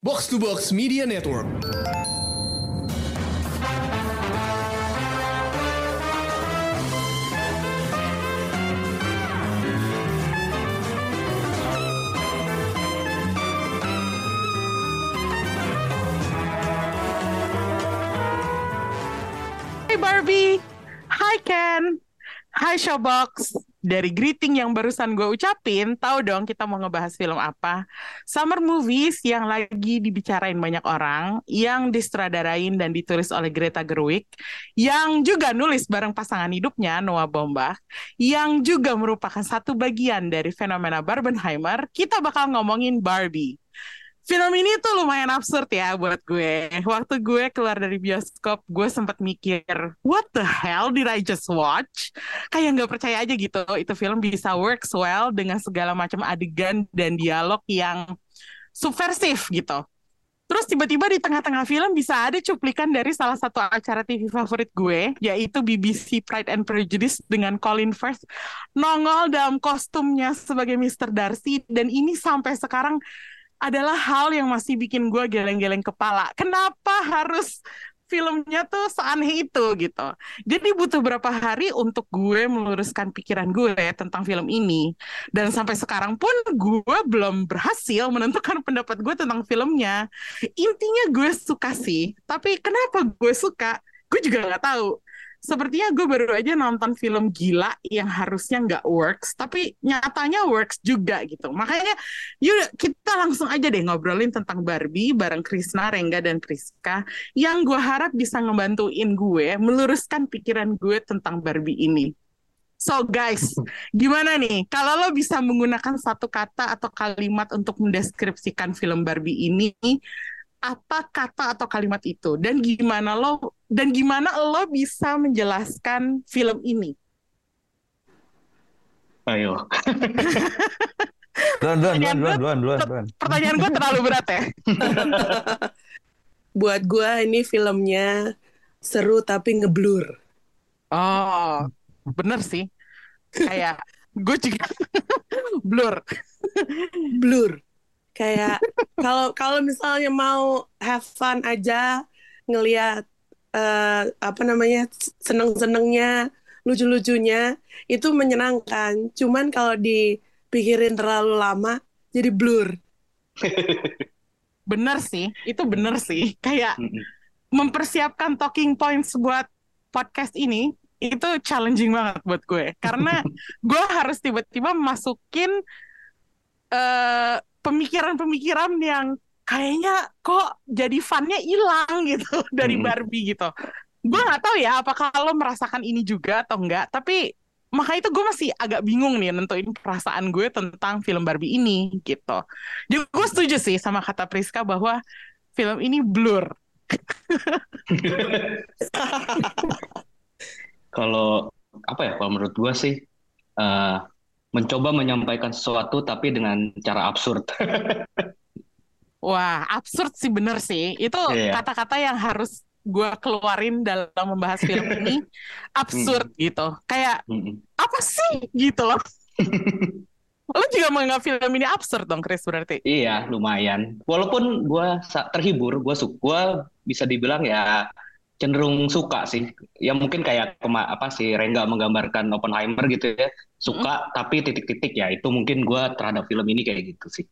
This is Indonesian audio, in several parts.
Box to Box Media Network. Hai Barbie, Hi Ken, Hi Showbox. Dari greeting yang barusan gue ucapin, tahu dong kita mau ngebahas film apa? Summer movies yang lagi dibicarain banyak orang, yang distradarain dan ditulis oleh Greta Gerwig, yang juga nulis bareng pasangan hidupnya Noah Baumbach, yang juga merupakan satu bagian dari fenomena Barbenheimer. Kita bakal ngomongin Barbie. Film ini tuh lumayan absurd ya buat gue. Waktu gue keluar dari bioskop, gue sempat mikir, what the hell did I just watch? Kayak nggak percaya aja gitu, itu film bisa works well dengan segala macam adegan dan dialog yang subversif gitu. Terus tiba-tiba di tengah-tengah film bisa ada cuplikan dari salah satu acara TV favorit gue, yaitu BBC Pride and Prejudice dengan Colin Firth nongol dalam kostumnya sebagai Mr. Darcy dan ini sampai sekarang adalah hal yang masih bikin gue geleng-geleng kepala. Kenapa harus filmnya tuh seaneh itu gitu. Jadi butuh berapa hari untuk gue meluruskan pikiran gue tentang film ini. Dan sampai sekarang pun gue belum berhasil menentukan pendapat gue tentang filmnya. Intinya gue suka sih, tapi kenapa gue suka? Gue juga nggak tahu sepertinya gue baru aja nonton film gila yang harusnya nggak works, tapi nyatanya works juga gitu. Makanya yuk kita langsung aja deh ngobrolin tentang Barbie bareng Krisna, Rengga, dan Priska yang gue harap bisa ngebantuin gue meluruskan pikiran gue tentang Barbie ini. So guys, gimana nih kalau lo bisa menggunakan satu kata atau kalimat untuk mendeskripsikan film Barbie ini, apa kata atau kalimat itu dan gimana lo dan gimana lo bisa menjelaskan film ini? Ayo. Duan, duan, duan, Pertanyaan duan, gue- duan, duan. Pertanyaan gue terlalu berat ya. buat gua ini filmnya seru tapi ngeblur. Oh, bener sih. Kayak gue juga blur. Blur. Kayak kalau kalau misalnya mau have fun aja ngelihat eh, apa namanya seneng-senengnya, lucu-lucunya itu menyenangkan. Cuman kalau dipikirin terlalu lama jadi blur. Bener sih, itu bener sih. Kayak mempersiapkan talking points buat podcast ini itu challenging banget buat gue karena gue harus tiba-tiba masukin eh, pemikiran-pemikiran yang kayaknya kok jadi funnya hilang gitu dari Mm-mm. Barbie gitu. Gue nggak tahu ya apakah lo merasakan ini juga atau enggak, tapi maka itu gue masih agak bingung nih nentuin perasaan gue tentang film Barbie ini gitu. Jadi gue setuju sih sama kata Priska bahwa film ini blur. Kalau apa ya? Kalau menurut gua sih eh, mencoba menyampaikan sesuatu tapi dengan cara absurd. Wah, absurd sih bener sih. Itu Iya. kata-kata yang harus gue keluarin dalam membahas film ini. Absurd gitu. Kayak, Mm-mm. apa sih gitu loh. Lo juga menganggap film ini absurd dong, Chris, berarti? Iya, lumayan. Walaupun gua sa- terhibur, gua suka, gua bisa dibilang ya cenderung suka sih. Ya mungkin kayak apa sih Rengga menggambarkan Oppenheimer gitu ya. Suka tapi titik-titik ya. Itu mungkin gua terhadap film ini kayak gitu sih.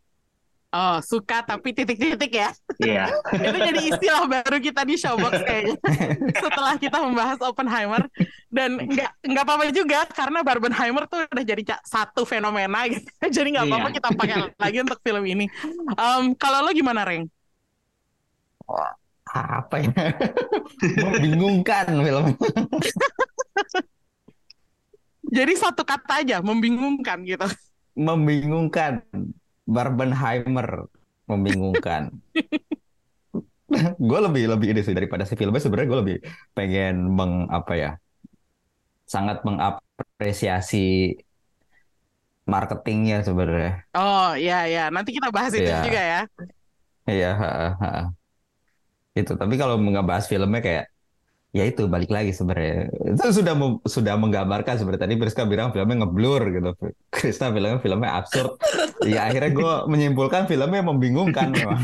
Oh, suka tapi titik-titik ya. Iya. Itu jadi istilah baru kita di Showbox kayaknya. Setelah kita membahas Oppenheimer. Dan nggak nggak apa-apa juga, karena Barbenheimer tuh udah jadi satu fenomena gitu. Jadi nggak apa-apa Iya. kita pakai lagi untuk film ini. Em, kalau lo gimana, Reng? Apa ya? Membingungkan film. Jadi satu kata aja, membingungkan gitu. Membingungkan. Barbenheimer. Membingungkan. gue lebih lebih ini sih daripada si filmnya sebenarnya gue lebih pengen meng apa ya sangat mengapresiasi marketingnya sebenarnya Oh iya iya, nanti kita bahas itu Iya. juga ya. Iya, ha, ha. Itu. Tapi kalau nggak bahas filmnya kayak ya itu balik lagi sebenarnya. Itu sudah sudah menggambarkan seperti tadi Priska bilang filmnya ngeblur gitu. Krista bilangnya filmnya absurd. ya akhirnya gue menyimpulkan filmnya membingungkan memang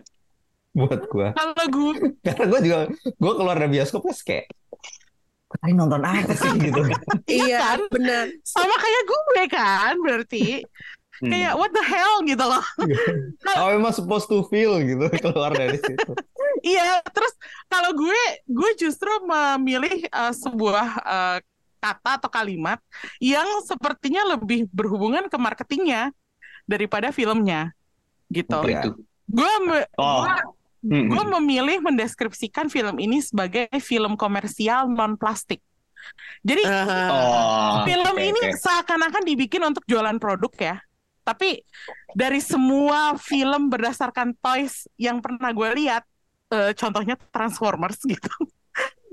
buat gue Kalau gue karena gue juga gue keluar dari bioskop terus kayak gue tadi nonton apa sih gitu Iya, kan? benar. sama kayak gue kan berarti Hmm. kayak what the hell gitu loh. how am I supposed to feel gitu keluar dari situ Iya, terus kalau gue gue justru memilih eh, sebuah eh, kata atau kalimat yang sepertinya lebih berhubungan ke marketingnya daripada filmnya gitu. Itu? Gue me- Oh. gue Mm-mm. gue memilih mendeskripsikan film ini sebagai film komersial non plastik. Jadi Oh, film oke, ini oke. seakan-akan dibikin untuk jualan produk ya. Tapi dari semua film berdasarkan toys yang pernah gue lihat, eh, contohnya Transformers gitu.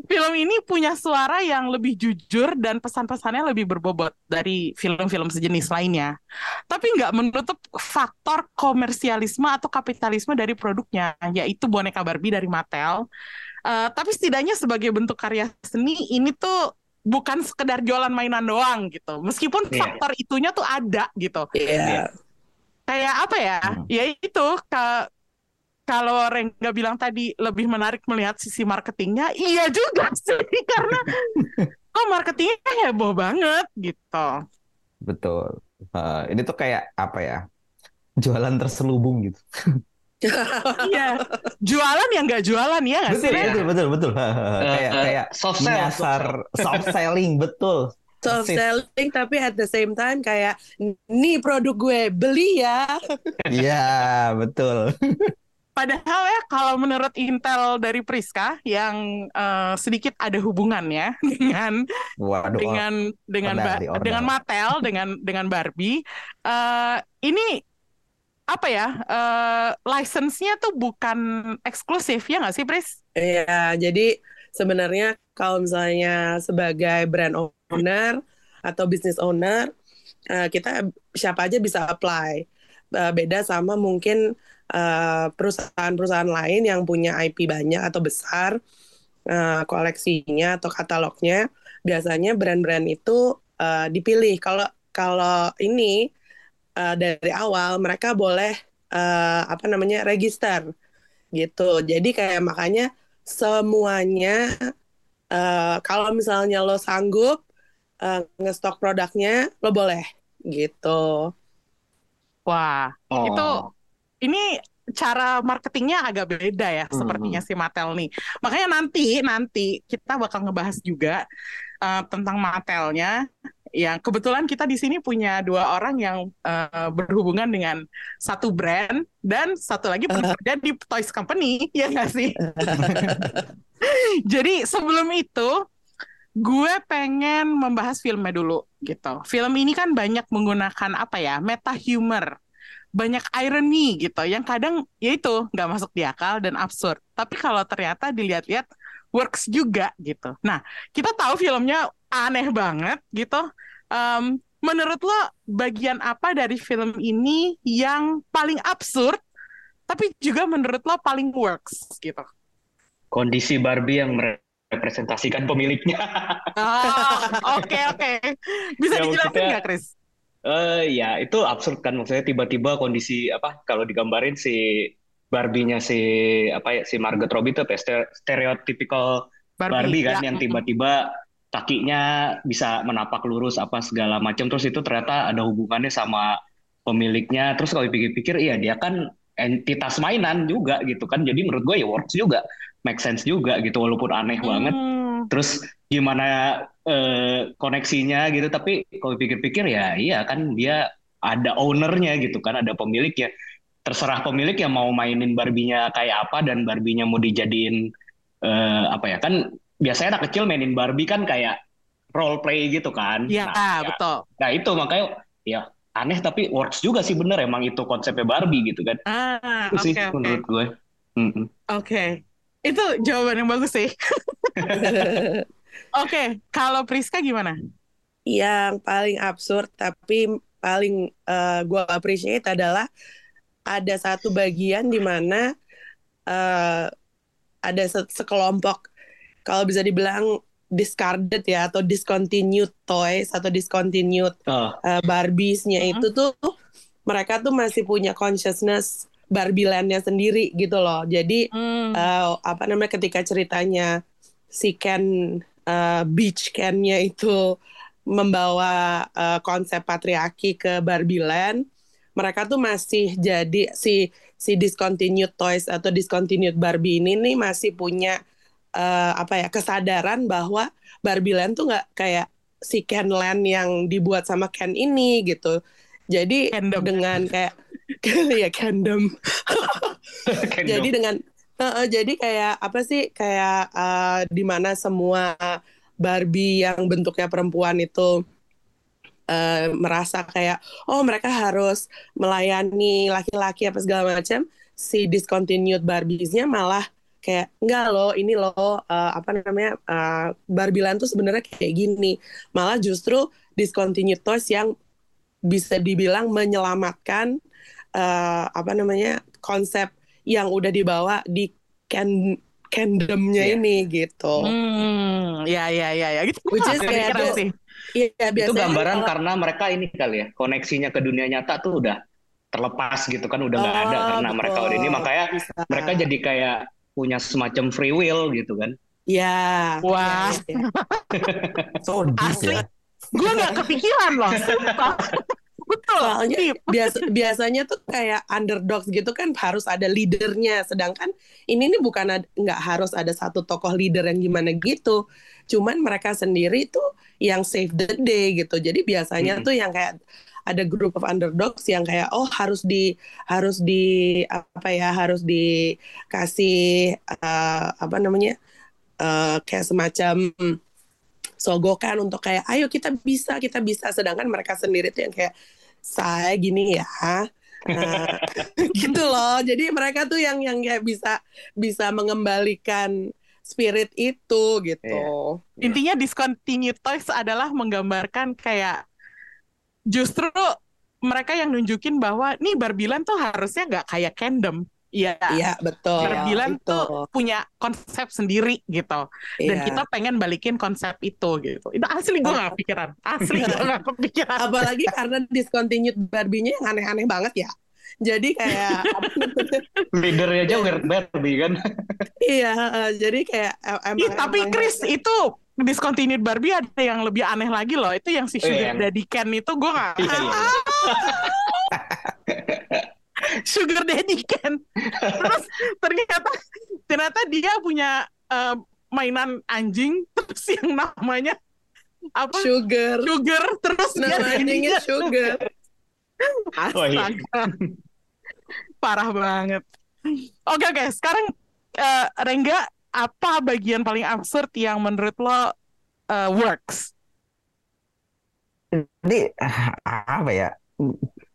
Film ini punya suara yang lebih jujur dan pesan-pesannya lebih berbobot dari film-film sejenis lainnya. Tapi nggak menutup faktor komersialisme atau kapitalisme dari produknya, yaitu boneka Barbie dari Mattel. Eh, tapi setidaknya sebagai bentuk karya seni, ini tuh bukan sekedar jualan mainan doang gitu. Meskipun Iya. faktor itunya tuh ada gitu. Iya. Kayak apa ya? Hmm. Ya itu ka- kalau Rengga bilang tadi lebih menarik melihat sisi marketingnya, iya juga sih karena kok marketingnya heboh banget gitu. betul Eh, ini tuh kayak apa ya jualan terselubung gitu Iya, jualan yang nggak jualan ya nggak sih? betul betul betul betul kayak Eh, kayak soft sell, menyasar soft selling betul Soft Persis. selling tapi at the same time kayak nih produk gue beli ya. Iya betul Padahal ya kalau menurut intel dari Priska yang eh, sedikit ada hubungannya dengan waduh dengan dengan Ba- dengan Mattel dengan dengan Barbie eh ini apa ya eh license-nya tuh bukan eksklusif ya nggak sih Pris? Iya, jadi sebenarnya kalau misalnya sebagai brand owner atau business owner, eh, kita siapa aja bisa apply. Beda sama mungkin eh, perusahaan-perusahaan lain yang punya IP banyak atau besar eh, koleksinya atau katalognya. Biasanya brand-brand itu eh, dipilih. Kalau kalau ini eh, dari awal mereka boleh eh, apa namanya register gitu. Jadi kayak makanya semuanya eh, kalau misalnya lo sanggup eh, ngestok produknya lo boleh gitu. Wah, Oh. itu ini cara marketingnya agak beda ya Hmm. sepertinya si Mattel nih. Makanya nanti nanti kita bakal ngebahas juga eh, tentang Mattelnya. Yang kebetulan kita di sini punya dua orang yang eh, berhubungan dengan satu brand dan satu lagi bekerja di toys company, ya nggak sih? Jadi sebelum itu gue pengen membahas filmnya dulu gitu. Film ini kan banyak menggunakan apa ya meta humor, banyak irony gitu, yang kadang ya itu nggak masuk di akal dan absurd. Tapi kalau ternyata dilihat-lihat works juga gitu. Nah kita tahu filmnya aneh banget gitu. Em, menurut lo bagian apa dari film ini yang paling absurd, tapi juga menurut lo paling works gitu? Kondisi Barbie yang merepresentasikan pemiliknya. Oke oke. Bisa Ya, dijelasin nggak, Chris? Eh ya itu absurd kan. Maksudnya tiba-tiba kondisi apa kalau digambarin si Barbie-nya si apa ya si Margot Robbie itu apa ya, ste- stereotypical Barbie, kan ya. yang tiba-tiba kakinya bisa menapak lurus apa segala macam. Terus itu ternyata ada hubungannya sama pemiliknya. Terus kalau dipikir-pikir iya dia kan entitas mainan juga gitu kan. Jadi menurut gue ya works juga make sense juga gitu walaupun aneh banget Hmm, terus gimana eh, koneksinya gitu tapi kalau pikir-pikir ya iya kan dia ada ownernya gitu kan ada pemiliknya terserah pemilik yang mau mainin Barbie-nya kayak apa dan Barbie-nya mau dijadiin eh, apa ya kan biasanya anak kecil mainin Barbie kan kayak role play gitu kan Iya, nah, ya- betul. nah itu makanya ya aneh tapi works juga sih bener emang itu konsepnya Barbie gitu kan Ah, itu oke sih oke. menurut gue Mm-mm. Oke. Itu jawaban yang bagus sih. Oke, kalau Priska gimana? Yang paling absurd tapi paling eh, gue appreciate adalah ada satu bagian di mana eh, ada se- sekelompok kalau bisa dibilang discarded ya atau discontinued toys atau discontinued Oh, uh, Barbies-nya Mhm. itu tuh mereka tuh masih punya consciousness Barbie Land-nya sendiri gitu loh. Jadi Hmm. eh, apa namanya ketika ceritanya si Ken eh, Beach Ken-nya itu membawa eh, konsep patriarki ke Barbie Land, mereka tuh masih jadi si si discontinued toys atau discontinued Barbie ini nih masih punya eh, apa ya kesadaran bahwa Barbie Land tuh nggak kayak si Ken Land yang dibuat sama Ken ini gitu. Jadi Kendom. dengan kayak ya Kendom. Jadi dengan eh, eh, jadi kayak apa sih kayak eh, di mana semua Barbie yang bentuknya perempuan itu eh, merasa kayak oh mereka harus melayani laki-laki apa segala macam si discontinued Barbies-nya malah kayak enggak loh ini loh eh, apa namanya eh, Barbie Land tuh sebenarnya kayak gini malah justru discontinued toys yang bisa dibilang menyelamatkan eh, apa namanya konsep yang udah dibawa di can candomnya Iya. ini gitu. Hmm, ya ya ya ya gitu. Which is kayak sih. Iya itu gambaran kalau- karena mereka ini kali ya koneksinya ke dunia nyata tuh udah terlepas gitu kan udah nggak ada Oh, karena mereka betul. udah ini makanya Bisa. mereka jadi kayak punya semacam free will gitu kan ya Wah. ya, ya. So deep Asli. ya. Gue nggak kepikiran loh. Betul. Soalnya Deep. biasa, biasanya tuh kayak underdogs gitu kan harus ada leadernya, sedangkan ini nih bukan nggak harus ada satu tokoh leader yang gimana gitu, cuman mereka sendiri tuh yang save the day gitu. Jadi biasanya Mm-mm. tuh yang kayak ada group of underdogs yang kayak oh harus di harus di apa ya harus dikasih eh, apa namanya eh, kayak semacam sogokan untuk kayak ayo kita bisa kita bisa. Sedangkan mereka sendiri tuh yang kayak saya gini ya. Nah, gitu loh. Jadi mereka tuh yang yang kayak bisa bisa mengembalikan spirit itu gitu. Intinya discontinued toys adalah menggambarkan kayak justru mereka yang nunjukin bahwa nih Barbilan tuh harusnya nggak kayak Kingdom. Iya. iya betul Barbilan itu. tuh punya konsep sendiri gitu. Dan Iya. kita pengen balikin konsep itu gitu. Itu asli gue gak kepikiran. Asli gue gak kepikiran. apalagi karena discontinued Barbie-nya yang aneh-aneh banget ya jadi kayak leadernya aja weird Barbie kan iya eh, jadi kayak emang Ih, tapi emang- Chris itu discontinued Barbie ada yang lebih aneh lagi loh. Itu yang si Oh, Sugar iya. Daddy Ken itu gue gak... Iya, iya. Sugar Daddy Ken. Terus ternyata ternyata dia punya eh, mainan anjing terus yang namanya apa? sugar Sugar terus dia namanya jadinya sugar Oh, iya. Astaga. Parah banget. Oke oke, sekarang eh, Rengga apa bagian paling absurd yang menurut lo eh, works? Jadi ah, apa ya?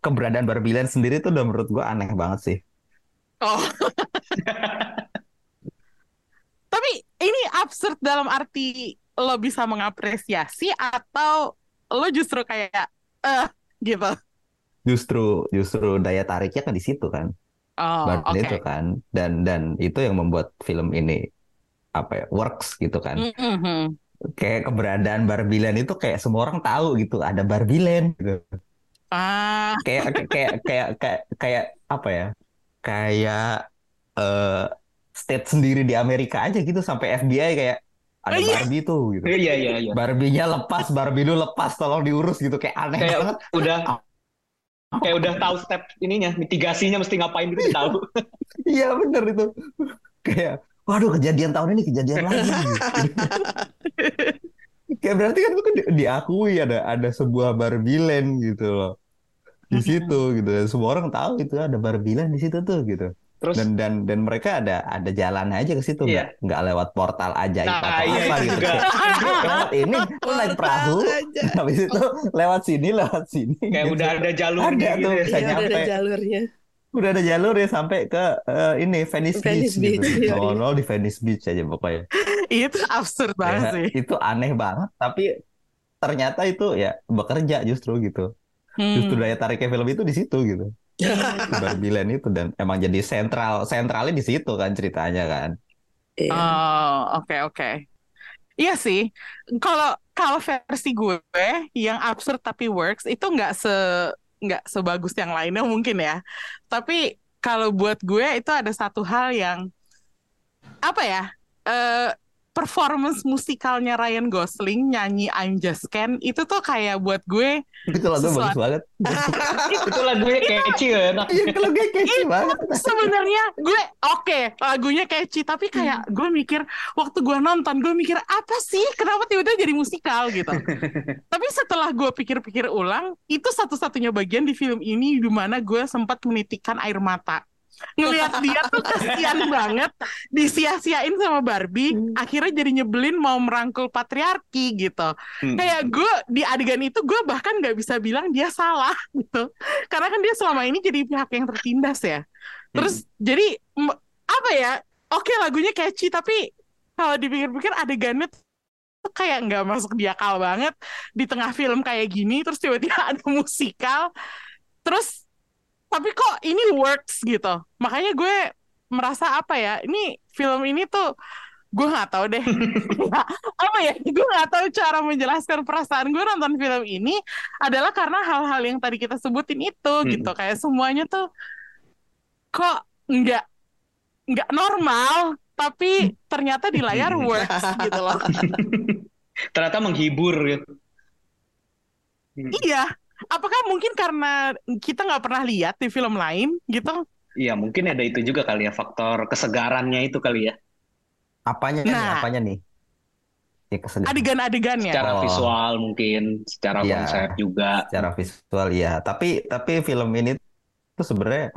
Keberadaan Barbie Land sendiri tuh udah menurut gua aneh banget sih. Oh. Tapi ini absurd dalam arti lo bisa mengapresiasi atau lo justru kayak eh gitu. Justru justru daya tariknya kan di situ kan. Oh, Barbie oke. itu kan. Dan dan itu yang membuat film ini apa ya? Works gitu kan. Mhm. Kayak keberadaan Barbie Land itu kayak semua orang tahu gitu. Ada Barbie Land gitu. Ah, kayak kayak kayak kayak kayak apa ya? Kayak eh state sendiri di Amerika aja gitu sampai FBI kayak ada Oh, iya. Barbie tuh gitu. Iya iya iya. Barbie-nya lepas Barbie lu lepas tolong diurus gitu. Kayak aneh kayak banget. udah kayak udah tahu step ininya mitigasinya mesti ngapain gitu tahu. Iya bener itu. Kayak waduh kejadian tahun ini kejadian lagi kayak berarti kan itu kan di- diakui ada ada sebuah Barbie Land gitu loh di situ gitu dan semua orang tahu itu ada Barbie Land di situ tuh gitu terus dan dan dan mereka ada ada jalan aja ke situ Iya. nggak nggak lewat portal ajaib Nah, atau iya apa itu gitu juga. lewat ini lu naik perahu aja. habis itu lewat sini lewat sini kayak gitu. udah ada jalurnya Ada gitu tuh. ya. Bisa Iya, udah ada nyampe. jalurnya. Udah ada jalur ya sampai ke eh, ini Venice, Venice Beach, Beach, gitu iya, oh iya. lo di Venice Beach aja pokoknya itu absurd banget Ya, sih. itu aneh banget tapi ternyata itu ya bekerja justru gitu Hmm. justru daya tariknya film itu di situ gitu Land itu dan emang jadi sentral sentralnya di situ kan ceritanya kan. Oh, oke oke. Iya sih. Kalau kalau versi gue yang absurd tapi works itu nggak se nggak sebagus yang lainnya mungkin ya. Tapi kalau buat gue itu ada satu hal yang apa ya? eh performance musikalnya Ryan Gosling nyanyi I'm Just Ken itu tuh kayak buat gue Itu lagu bagus Sesuatu. banget. Itu lagunya catchy ya. enak. Iya, itu lagu catchy banget. sebenarnya gue oke lagunya catchy tapi kayak gue mikir waktu gue nonton gue mikir apa sih kenapa tiba-tiba jadi musikal gitu tapi setelah gue pikir-pikir ulang itu satu-satunya bagian di film ini di mana gue sempat menitikkan air mata ngelihat dia tuh kasihan banget disia-siain sama Barbie akhirnya jadi nyebelin mau merangkul patriarki gitu. Hmm. kayak gue di adegan itu gue bahkan nggak bisa bilang dia salah gitu. Karena kan dia selama ini jadi pihak yang tertindas ya. Terus jadi m- apa ya oke lagunya catchy tapi kalau dipikir-pikir adegannya tuh kayak nggak masuk di akal banget. Di tengah film kayak gini terus tiba-tiba ada musikal. Terus tapi kok ini works gitu. Makanya gue merasa apa ya ini film ini tuh gue nggak tahu deh. Apa ya gue nggak tahu cara menjelaskan perasaan gue nonton film ini adalah karena hal-hal yang tadi kita sebutin itu Hmm. gitu. Kayak semuanya tuh kok nggak nggak normal tapi ternyata di layar works gitu loh. Ternyata menghibur gitu. iya apakah mungkin karena kita nggak pernah lihat di film lain gitu Iya, mungkin ada itu juga kali ya faktor kesegarannya itu kali ya. Apanya nih? Nah. Apanya nih? Ya adegan-adegannya Secara Oh. visual mungkin, secara Iya. konsep juga. Secara visual ya. Tapi tapi film ini tuh sebenarnya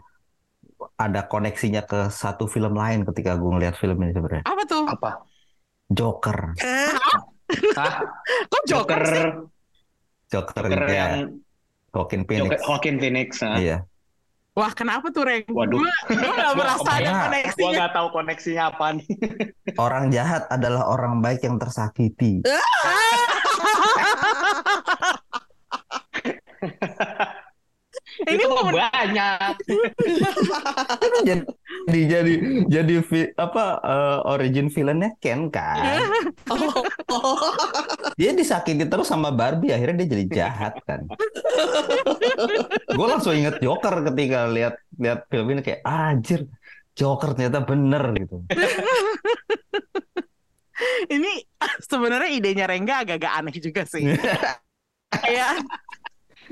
ada koneksinya ke satu film lain ketika gue ngeliat film ini sebenarnya. apa tuh Apa? Joker. Ah, Hah? kok Joker, Joker, sih Joker, Joker ya. yang Joaquin Phoenix. Joaquin Phoenix. nah. Iya. wah kenapa tuh Reng Waduh. gue gue nggak merasa ada koneksinya nggak tahu koneksinya apa nih. Orang jahat adalah orang baik yang tersakiti. ini itu banyak. jadi jadi jadi vi- apa eh, origin villainnya Ken kan? oh, oh. Dia disakiti terus sama Barbie, akhirnya dia jadi jahat kan. Gue langsung inget Joker ketika lihat lihat film ini kayak "Ah, anjir, Joker ternyata bener gitu. ini sebenarnya idenya Rengga agak-agak aneh juga sih. Kayak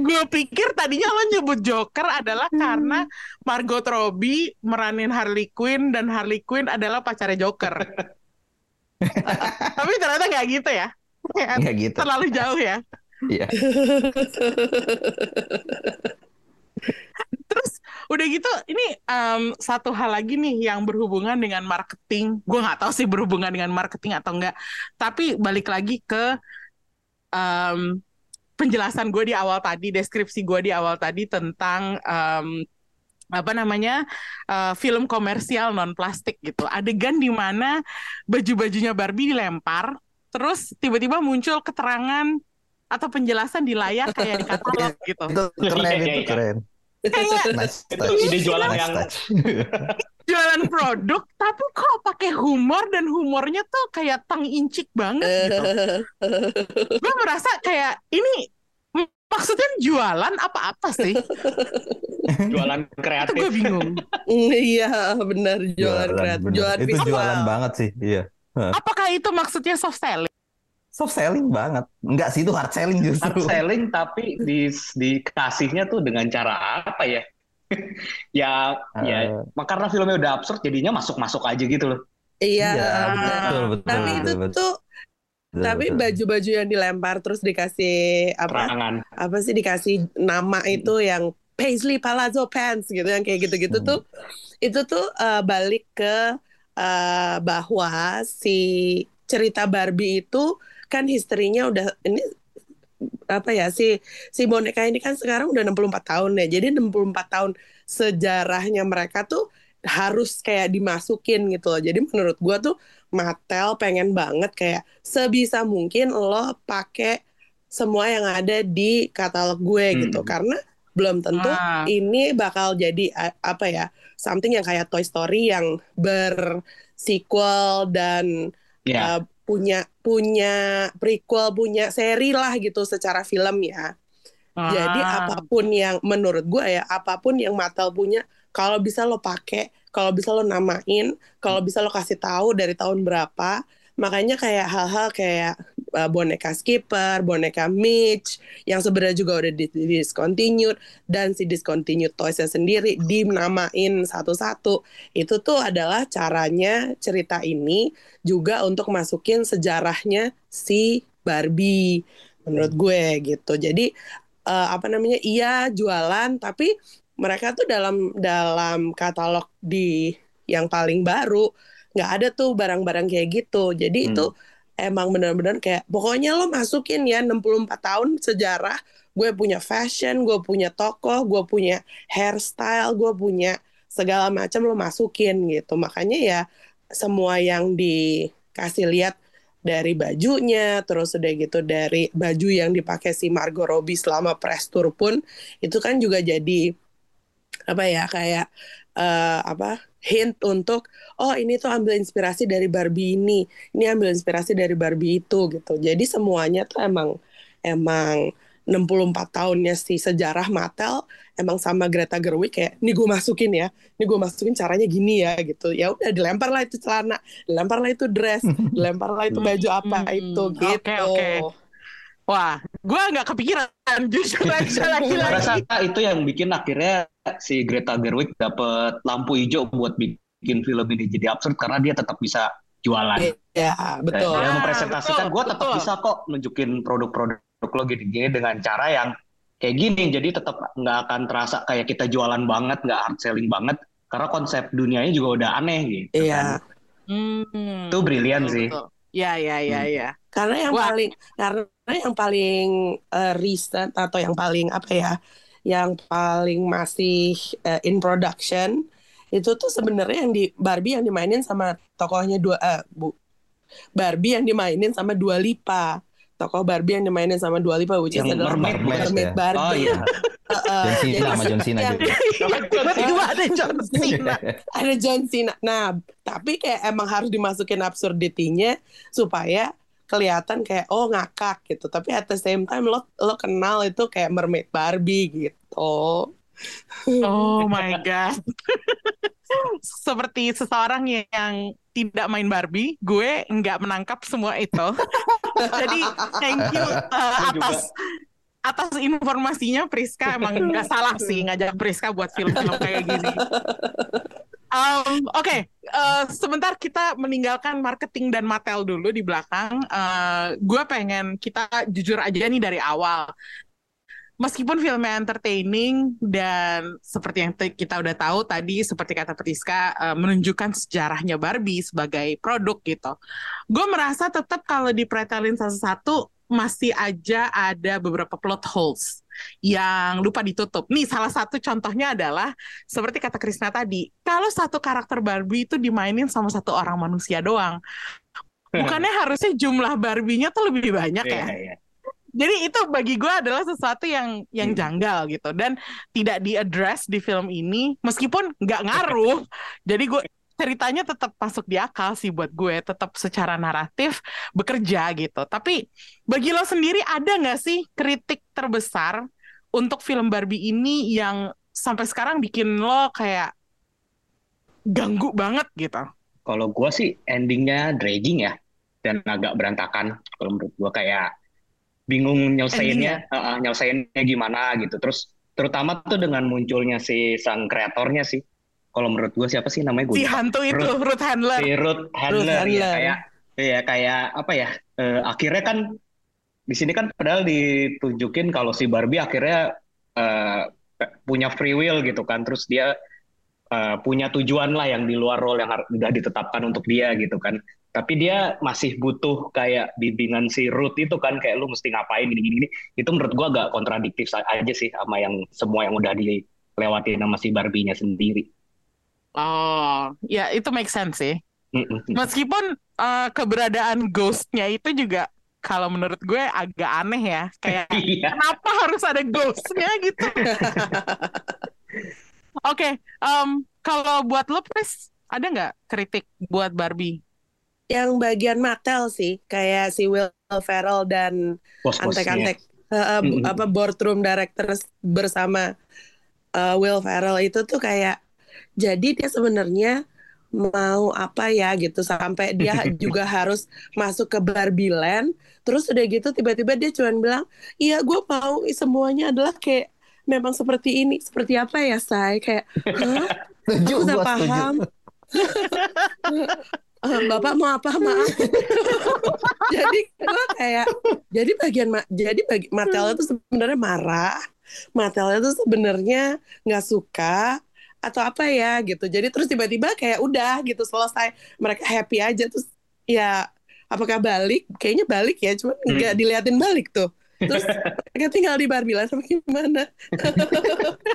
gue pikir tadinya lo nyebut Joker adalah karena Margot Robbie meranin Harley Quinn dan Harley Quinn adalah pacarnya Joker. Tapi ternyata nggak gitu ya. Nggak gitu. Terlalu jauh ya. Iya. Terus udah gitu ini em, satu hal lagi nih yang berhubungan dengan marketing. Gue nggak tahu sih berhubungan dengan marketing atau enggak. Tapi balik lagi ke em, penjelasan gue di awal tadi, deskripsi gue di awal tadi tentang em, apa namanya eh, film komersial non plastik gitu. Adegan di mana baju-bajunya Barbie dilempar, terus tiba-tiba muncul keterangan atau penjelasan di layar kayak di katalog gitu. Itu keren, Iya, iya, itu iya. keren. Kayak Nice Itu touch. ide jualan Nice yang touch. jualan produk tapi kok pakai humor dan humornya tuh kayak tang incik banget gitu. Gue merasa kayak ini maksudnya jualan apa-apa sih? jualan Itu kreatif. gue bingung. Iya, benar jualan kreatif, bener. jualan Itu visual. jualan banget sih, iya. Apakah itu maksudnya soft selling? Soft selling banget. Enggak sih, itu hard selling Hard justru. selling tapi di dikasihnya tuh dengan cara apa ya? ya ya Eh, karena filmnya udah absurd jadinya masuk-masuk aja gitu loh. Iya, Iya, benar. betul, betul, Tapi itu betul, betul, tuh, betul, tapi betul. baju-baju yang dilempar terus dikasih apa? Perangan. Apa sih dikasih nama itu yang Paisley Palazzo Pants gitu yang kayak gitu-gitu Hmm. tuh, itu tuh eh, balik ke eh, bahwa si cerita Barbie itu kan historinya udah ini apa ya si si boneka ini kan sekarang udah 64 tahun ya. Jadi 64 tahun sejarahnya mereka tuh harus kayak dimasukin gitu loh. Jadi menurut gua tuh Mattel pengen banget kayak sebisa mungkin lo pakai semua yang ada di katalog gue Hmm. gitu. Karena belum tentu Ah. ini bakal jadi apa ya something yang kayak Toy Story yang bersequel dan Ya. uh, punya punya prequel punya seri lah gitu secara film ya Jadi Ah. apa pun yang menurut gue ya, apa pun yang Mattel punya, kalau bisa lo pakai, kalau bisa lo namain, kalau bisa lo kasih tahu dari tahun berapa. Makanya kayak hal-hal kayak uh, boneka Skipper, boneka Mitch, yang sebenarnya juga udah di, di discontinued dan si discontinued toysnya sendiri dinamain satu-satu. Itu tuh adalah caranya cerita ini juga untuk masukin sejarahnya si Barbie menurut gue gitu. Jadi eh, apa namanya iya jualan tapi mereka tuh dalam dalam katalog di yang paling baru nggak ada tuh barang-barang kayak gitu jadi Hmm. itu emang benar-benar kayak pokoknya lo masukin ya 64 tahun sejarah gue punya fashion gue punya tokoh gue punya hairstyle gue punya segala macam lo masukin gitu. Makanya ya semua yang dikasih lihat dari bajunya, terus udah gitu dari baju yang dipakai si Margot Robbie selama press tour pun itu kan juga jadi apa ya kayak eh, apa hint untuk oh ini tuh ambil inspirasi dari Barbie ini, ini ambil inspirasi dari Barbie itu gitu. Jadi semuanya tuh emang emang 64 tahunnya si sejarah Mattel emang sama Greta Gerwig kayak ini gue masukin ya, ini gue masukin caranya gini ya gitu. Ya udah dilempar lah itu celana, dilempar lah itu dress, dilempar lah itu baju apa Hmm, itu oke, gitu. oke. Wah, gue nggak kepikiran justru aja rasa lagi-lagi. itu yang bikin akhirnya si Greta Gerwig dapet lampu hijau buat bikin film ini jadi absurd karena dia tetap bisa jualan. Ya, betul. Dia Ah, mempresentasikan gue tetap betul. bisa kok nunjukin produk-produk lo gini-gini dengan cara yang kayak gini. Jadi tetap nggak akan terasa kayak kita jualan banget, nggak hard selling banget. Karena konsep dunianya juga udah aneh gitu Iya. kan. Hmm, Itu brilian sih. betul. Ya, ya, ya, Hmm. ya. Karena yang Wah. paling karena yang paling eh, recent atau yang paling apa ya, yang paling masih eh, in production itu tuh sebenarnya yang di Barbie yang dimainin sama tokohnya dua eh, bu Barbie yang dimainin sama Dua Lipa. Tokoh Barbie yang dimainin sama Dua Lipa which is Yang adalah mermaid? Mermaid ya? Barbie. Oh iya. Heeh. John Cena Jadi sama John Cena yang- juga. Tiba-tiba ada John Cena. ada John Cena. Nah, tapi kayak emang harus dimasukin absurdity-nya supaya kelihatan kayak oh ngakak gitu. Tapi at the same time lo lo kenal itu kayak mermaid Barbie gitu. Oh my god. Seperti seseorang yang tidak main Barbie, gue nggak menangkap semua itu. Jadi thank you uh, atas atas informasinya Priska emang nggak salah sih ngajak Priska buat film-film kayak gini. Um, Oke, eh, sebentar kita meninggalkan marketing dan Mattel dulu di belakang. Eh, gue pengen kita jujur aja nih dari awal. Meskipun filmnya entertaining dan seperti yang kita udah tahu tadi, seperti kata Priska, eh, menunjukkan sejarahnya Barbie sebagai produk gitu. Gue merasa tetap kalau dipretelin satu-satu masih aja ada beberapa plot holes yang lupa ditutup. Nih salah satu contohnya adalah seperti kata Krisna tadi, kalau satu karakter Barbie itu dimainin sama satu orang manusia doang, bukannya harusnya jumlah Barbie-nya tuh lebih banyak Iya, ya? iya. Jadi itu bagi gue adalah sesuatu yang yang Hmm. janggal gitu dan tidak diaddress di film ini meskipun nggak ngaruh. Jadi gue ceritanya tetap masuk di akal sih buat gue, tetap secara naratif bekerja gitu. Tapi bagi lo sendiri ada nggak sih kritik terbesar untuk film Barbie ini yang sampai sekarang bikin lo kayak ganggu banget gitu? Kalau gue sih endingnya dragging ya dan agak berantakan. Kalau menurut gue kayak bingung nyelesainnya, uh, nyelesainnya gimana gitu. Terus terutama tuh dengan munculnya si sang kreatornya sih. Kalau menurut gue siapa sih namanya gue Si hantu itu, Ruth Handler. si Ruth Handler, Ruth ya Handler. kayak ya kayak apa ya eh, akhirnya kan di sini kan padahal ditunjukin kalau si Barbie akhirnya eh, punya free will gitu kan terus dia eh, punya tujuan lah yang di luar role yang udah ditetapkan untuk dia gitu kan tapi dia masih butuh kayak bimbingan si Ruth itu kan kayak lu mesti ngapain gini gini itu menurut gua agak kontradiktif aja sih sama yang semua yang udah dilewati sama si Barbie-nya sendiri Oh, ya itu make sense sih. Mm-mm. Meskipun eh, keberadaan ghost-nya itu juga kalau menurut gue agak aneh ya. Kayak Iya. kenapa harus ada ghost-nya gitu? Oke, em, kalau buat lo, Pris, ada nggak kritik buat Barbie? Yang bagian Mattel sih, kayak si Will Ferrell dan antek-antek uh, apa boardroom directors bersama uh, Will Ferrell itu tuh kayak jadi dia sebenarnya mau apa ya gitu sampai dia juga harus masuk ke Barbie Land terus udah gitu tiba-tiba dia cuman bilang iya gue mau semuanya adalah kayak memang seperti ini seperti apa ya say kayak hah? Aku setuju. paham Bapak mau apa? Maaf. Jadi gue kayak jadi bagian ma- jadi bagi Mattel itu sebenarnya marah. Mattel itu sebenarnya nggak suka atau apa ya gitu. Jadi terus tiba-tiba kayak udah gitu selesai. Mereka happy aja terus ya apakah balik? Kayaknya balik ya cuma nggak diliatin balik tuh. Terus mereka tinggal di Barbie Land sama gimana?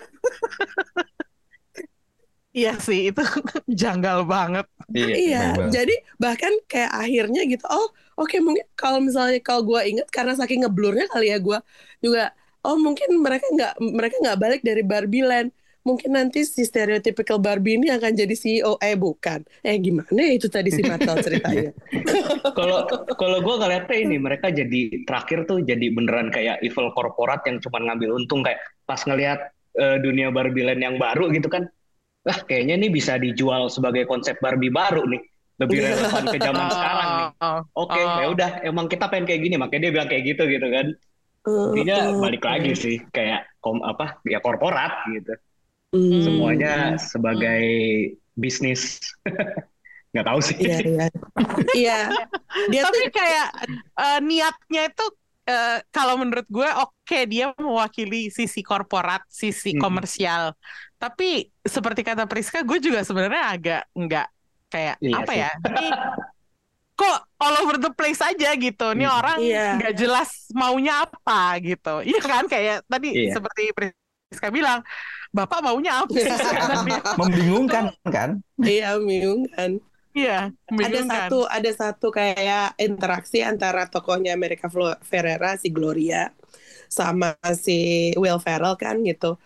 Iya sih, itu janggal banget. Iya. Iya, jadi bahkan kayak akhirnya gitu, oh oke mungkin kalau misalnya kalau gue inget karena saking ngeblurnya kali ya gue juga, oh mungkin mereka nggak mereka nggak balik dari Barbie Land, mungkin nanti si stereotypical Barbie ini akan jadi CEO, eh bukan, eh gimana ya itu tadi si Mattel ceritanya, Kalau kalau gue ngeliatnya ini mereka jadi terakhir tuh jadi beneran kayak evil korporat yang cuma ngambil untung kayak pas ngelihat eh, dunia Barbie Land yang baru gitu kan, ah kayaknya ini bisa dijual sebagai konsep Barbie baru nih, lebih Iya. relevan ke zaman sekarang nih. Oke, Oh. ya udah, emang kita pengen kayak gini, makanya dia bilang kayak gitu gitu kan. Intinya Uh, uh, balik lagi sih kayak kom apa ya korporat gitu. Hmm. Semuanya sebagai bisnis. Nggak tahu sih. Iya iya, iya, dia tuh Tapi kayak eh, niatnya itu eh, kalau menurut gue oke dia mewakili sisi korporat, sisi Hmm. Tapi seperti kata Priska, gue juga sebenarnya agak nggak kayak Iya apa sih. ya? Ini kok all over the place aja gitu. Ini Hmm. orang Iya. nggak jelas maunya apa gitu. Iya kan kayak tadi Iya. seperti Priska bilang, bapak maunya apa sih sebenarnya? Membingungkan kan? iya bingung kan. Iya, ada membingungkan. satu ada satu kayak interaksi antara tokohnya America Flo- Ferrera si Gloria sama si Will Ferrell kan gitu.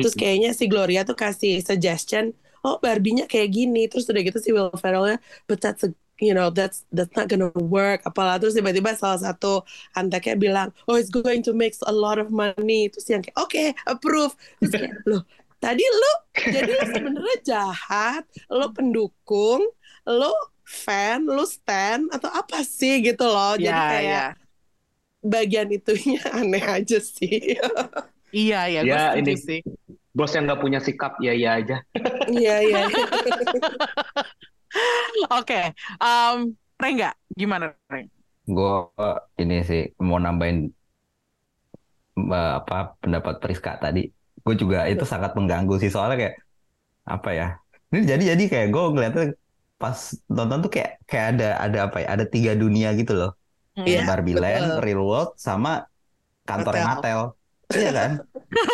Terus kayaknya si Gloria tuh kasih suggestion, oh Barbie-nya kayak gini. Terus udah gitu si Will Ferrell-nya, but that's a, you know that's that's not gonna work. Apalah terus tiba-tiba salah satu anteknya bilang, oh it's going to make a lot of money. Terus yang kayak oke approve. Terus kayak loh tadi lu jadi lu sebenarnya jahat, lu pendukung, lu fan, lu stan atau apa sih gitu loh. Jadi Iya, kayak iya. bagian itunya aneh aja sih. Iya, iya, gue Ya, setuju ini- sih. Bos yang nggak punya sikap, ya ya aja. Iya iya. Oke, em, Rengga, gimana Reng? Gue ini sih mau nambahin apa pendapat Priska tadi. Gue juga itu sangat mengganggu sih soalnya kayak apa ya? Ini jadi jadi kayak gue ngeliatnya pas nonton tuh kayak kayak ada ada apa ya? Ada tiga dunia gitu loh. Iya, Barbie betul. Land, Real World, sama kantor Mattel. Mattel. Iya kan?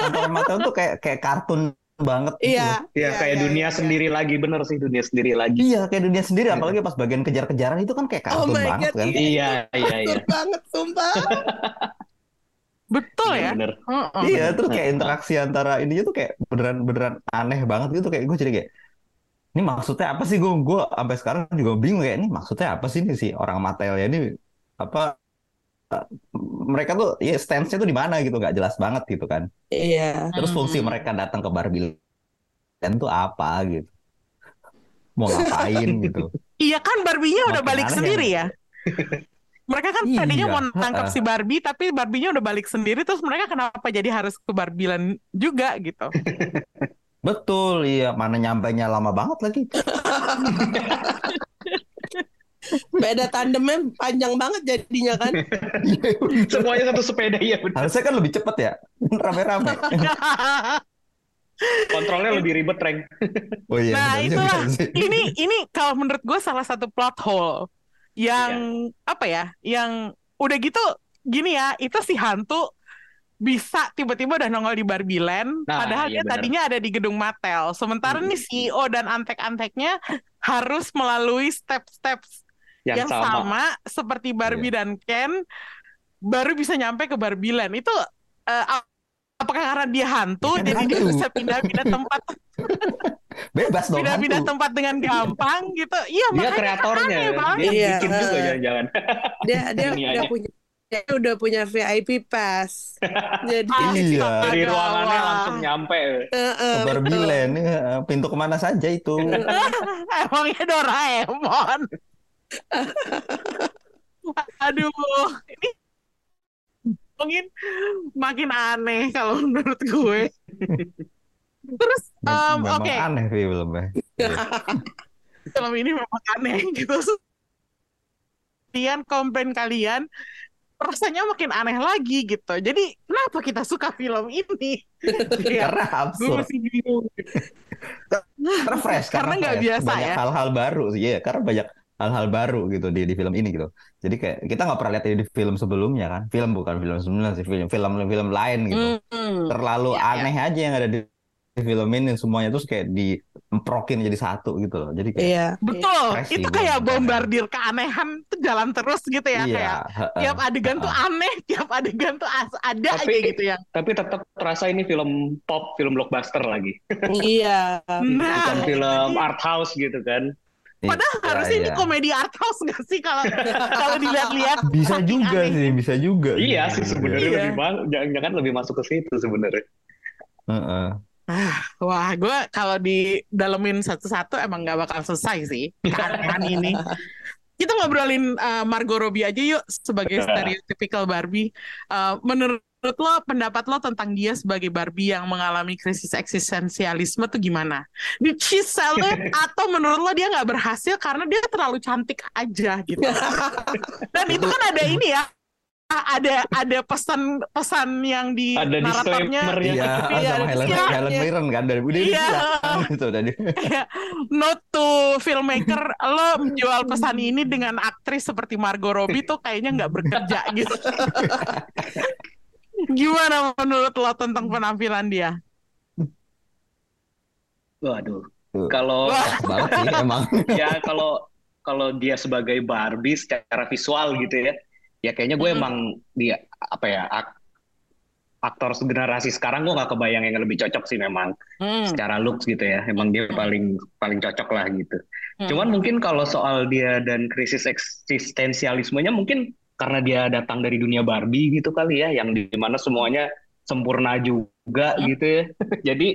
Kantor Mattel tuh kayak kayak kartun banget gitu Iya. loh. Ya kayak iya, dunia iya. sendiri lagi, bener sih dunia sendiri lagi. Iya, kayak dunia sendiri. Iya. Apalagi pas bagian kejar-kejaran itu kan kayak Oh kartun my banget God, kan. iya. Iya, iya, iya. Betul banget sumpah. Betul ya? Bener. Heeh. Iya, terus kayak interaksi antara ininya tuh kayak beneran beneran aneh banget gitu kayak gue jadi kayak ini maksudnya apa sih gue gue sampai sekarang juga bingung kayak ini maksudnya apa sih nih si orang Mattel ya ini apa mereka tuh ya stance-nya tuh di mana gitu nggak jelas banget gitu kan. Iya. Terus fungsi Hmm. mereka datang ke Barbie Land tuh apa gitu. Mau ngapain gitu. Iya kan Barbie-nya udah balik aneh sendiri ya. Mereka kan Iya, tadinya mau tangkap heeh. si Barbie, tapi Barbie-nya udah balik sendiri, terus mereka kenapa jadi harus ke Barbie Land juga gitu? Betul, iya mana nyampainya lama banget lagi. Beda tandemnya panjang banget jadinya kan. Semuanya satu sepeda ya bener. Harusnya kan lebih cepet ya, rame-rame. Kontrolnya lebih ribet, Reng. Oh iya, Nah, sih. ini ini kalau menurut gue salah satu plot hole yang apa ya yang udah gitu gini ya itu si hantu bisa tiba-tiba udah nongol di Barbie Land Nah, padahal iya dia benar. tadinya ada di gedung Mattel sementara Hmm. nih CEO dan antek-anteknya harus melalui step-step Yang, yang, sama. sama. seperti Barbie dan Ken baru bisa nyampe ke Barbie Land itu eh, ap- apakah karena dia hantu Ya kan jadi dia bisa pindah-pindah tempat Bebas dong pindah-pindah tempat dengan gampang gitu iya Dia makanya kreatornya, aneh dia. Iya. bikin juga jangan-jangan. Dia dia udah punya dia udah punya VIP pass. Jadi Iya. Dari ruangannya wah. langsung nyampe. Ke Barbie betul. Land, ya, pintu ke mana saja itu. Emangnya Doraemon. Aduh, ini mungkin makin aneh kalau menurut gue. Terus, Memang oke, aneh filmnya. film ini memang aneh gitu. Kalian komplain kalian rasanya makin aneh lagi gitu. Jadi kenapa kita suka film ini? Ya, Karena gue absurd. masih bingung. Karena fresh. Karena nggak biasa banyak ya. hal-hal baru sih. Iya, karena banyak hal-hal baru gitu di di film ini gitu. Jadi kayak kita nggak pernah lihat ini di film sebelumnya kan. Film bukan film sebelumnya sih, film film film lain gitu. Hmm. Terlalu Iya, iya. aneh aja yang ada di di film ini semuanya terus kayak diemprokin jadi satu gitu loh. Jadi kayak Iya. Betul, itu kayak menurut bombardir keanehan tuh jalan terus gitu ya. iya, Kayak tiap adegan tuh aneh, tiap adegan tuh as- ada Tapi- aja gitu ya. Tapi tetap terasa ini film pop, film blockbuster lagi. Iya. Bukan Nah, film art house gitu kan. Padahal Iya, harusnya ini iya. komedi art house nggak sih kalau kalau dilihat-lihat bisa saking juga aneh. sih, bisa juga. Iya sih sebenarnya Iya. lebih ma- jangan-jangan lebih masuk ke situ sebenarnya. Heeh. Wah, gue kalau didalemin satu-satu emang nggak bakal selesai sih keanehan ini. Kita ngobrolin uh, Margot Robbie aja yuk sebagai stereotypical Barbie. Uh, menurut lo, pendapat lo tentang dia sebagai Barbie yang mengalami krisis eksistensialisme tuh gimana? Did she sell it atau menurut lo dia nggak berhasil karena dia terlalu cantik aja gitu? Dan itu kan ada ini ya, ada ada pesan-pesan yang di Ada naratornya. disclaimer ya. Iya, Iya, sama Helen, iya. Helen Mirren kan dari udah Iya. bilang gitu tadi. kayak note to filmmaker lo menjual pesan ini dengan aktris seperti Margot Robbie tuh kayaknya nggak bekerja gitu. Gimana menurut lo tentang penampilan dia? Waduh. Kalau Wah. banget sih emang. ya kalau kalau dia sebagai Barbie secara visual gitu ya, ya kayaknya gue Mm. emang dia apa ya ak- aktor generasi sekarang gue nggak kebayang yang lebih cocok sih memang Hmm. secara looks gitu ya, emang dia paling paling cocok lah gitu. Hmm. Cuman mungkin kalau soal dia dan krisis eksistensialismenya mungkin karena dia datang dari dunia Barbie gitu kali ya, yang di mana semuanya sempurna juga Hmm. gitu ya. Jadi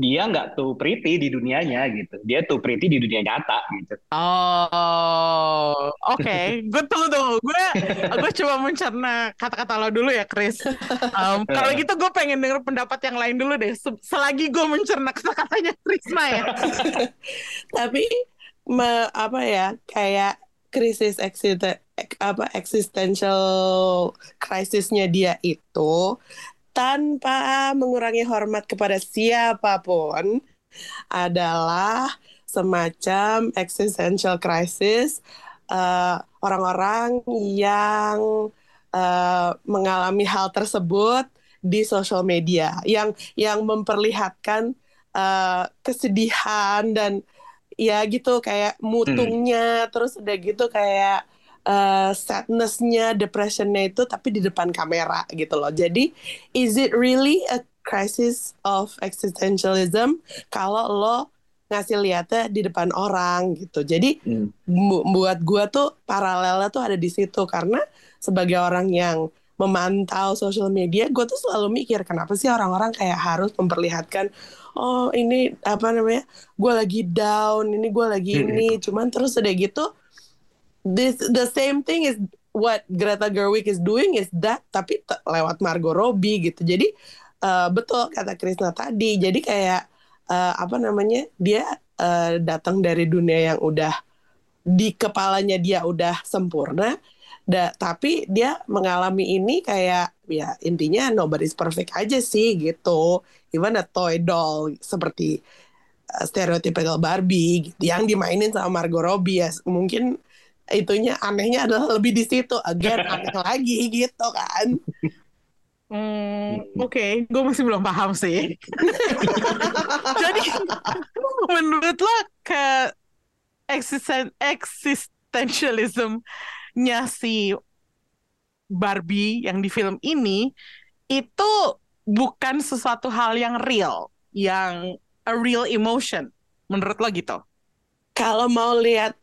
dia nggak tuh pretty di dunianya gitu. Dia tuh pretty di dunia nyata gitu. Oh, oke. Gue tunggu tunggu. Gue gue coba mencerna kata-kata lo dulu ya, Chris. Um, kalau gitu gue pengen denger pendapat yang lain dulu deh. Se- Selagi gue mencerna kata-katanya Krisna ya. Tapi me- apa ya kayak krisis eksisten ek- apa existential krisisnya dia itu tanpa mengurangi hormat kepada siapa pun adalah semacam existential crisis eh, orang-orang yang eh, mengalami hal tersebut di sosial media yang yang memperlihatkan eh, kesedihan dan ya gitu kayak mutungnya terus udah gitu kayak eh, sadnessnya depressionnya itu tapi di depan kamera gitu loh. Jadi is it really a crisis of existentialism kalau lo ngasih lihatnya di depan orang gitu? Jadi Hmm. bu- buat gua tuh paralelnya tuh ada di situ karena sebagai orang yang memantau sosial media gue tuh selalu mikir kenapa sih orang-orang kayak harus memperlihatkan oh ini apa namanya gue lagi down ini gue lagi Mm-mm. ini. Cuman terus udah gitu this the same thing is what Greta Gerwig is doing is that tapi lewat Margot Robbie gitu. Jadi eh, betul kata Krisna tadi. Jadi kayak eh, apa namanya dia eh, datang dari dunia yang udah di kepalanya dia udah sempurna da, tapi dia mengalami ini kayak ya intinya nobody's perfect aja sih gitu. Even a toy doll seperti uh, stereotypical Barbie gitu, yang dimainin sama Margot Robbie ya mungkin itunya anehnya adalah lebih di situ. Again aneh lagi gitu kan. Hmm, oke, gue masih belum paham sih. Jadi, menurut lo ke existen existentialism-nya si Barbie yang di film ini itu bukan sesuatu hal yang real, yang a real emotion. Menurut lo gitu? kalau mau lihat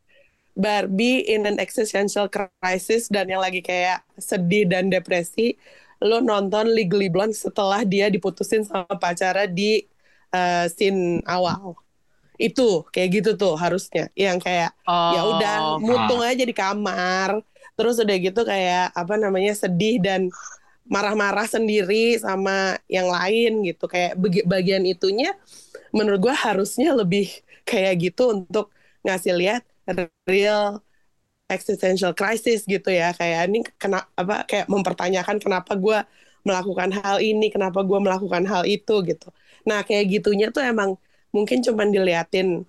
Barbie in an existential crisis dan yang lagi kayak sedih dan depresi, lo nonton Legally Blonde setelah dia diputusin sama pacara di uh, scene awal. Itu kayak gitu tuh harusnya. Yang kayak Oh. ya udah mutung aja di kamar. Terus udah gitu kayak apa namanya sedih dan marah-marah sendiri sama yang lain gitu. Kayak bagi- bagian itunya menurut gua harusnya lebih kayak gitu untuk ngasih lihat real existential crisis gitu ya kayak ini kena apa kayak mempertanyakan kenapa gua melakukan hal ini kenapa gua melakukan hal itu gitu nah kayak gitunya tuh emang mungkin cuman diliatin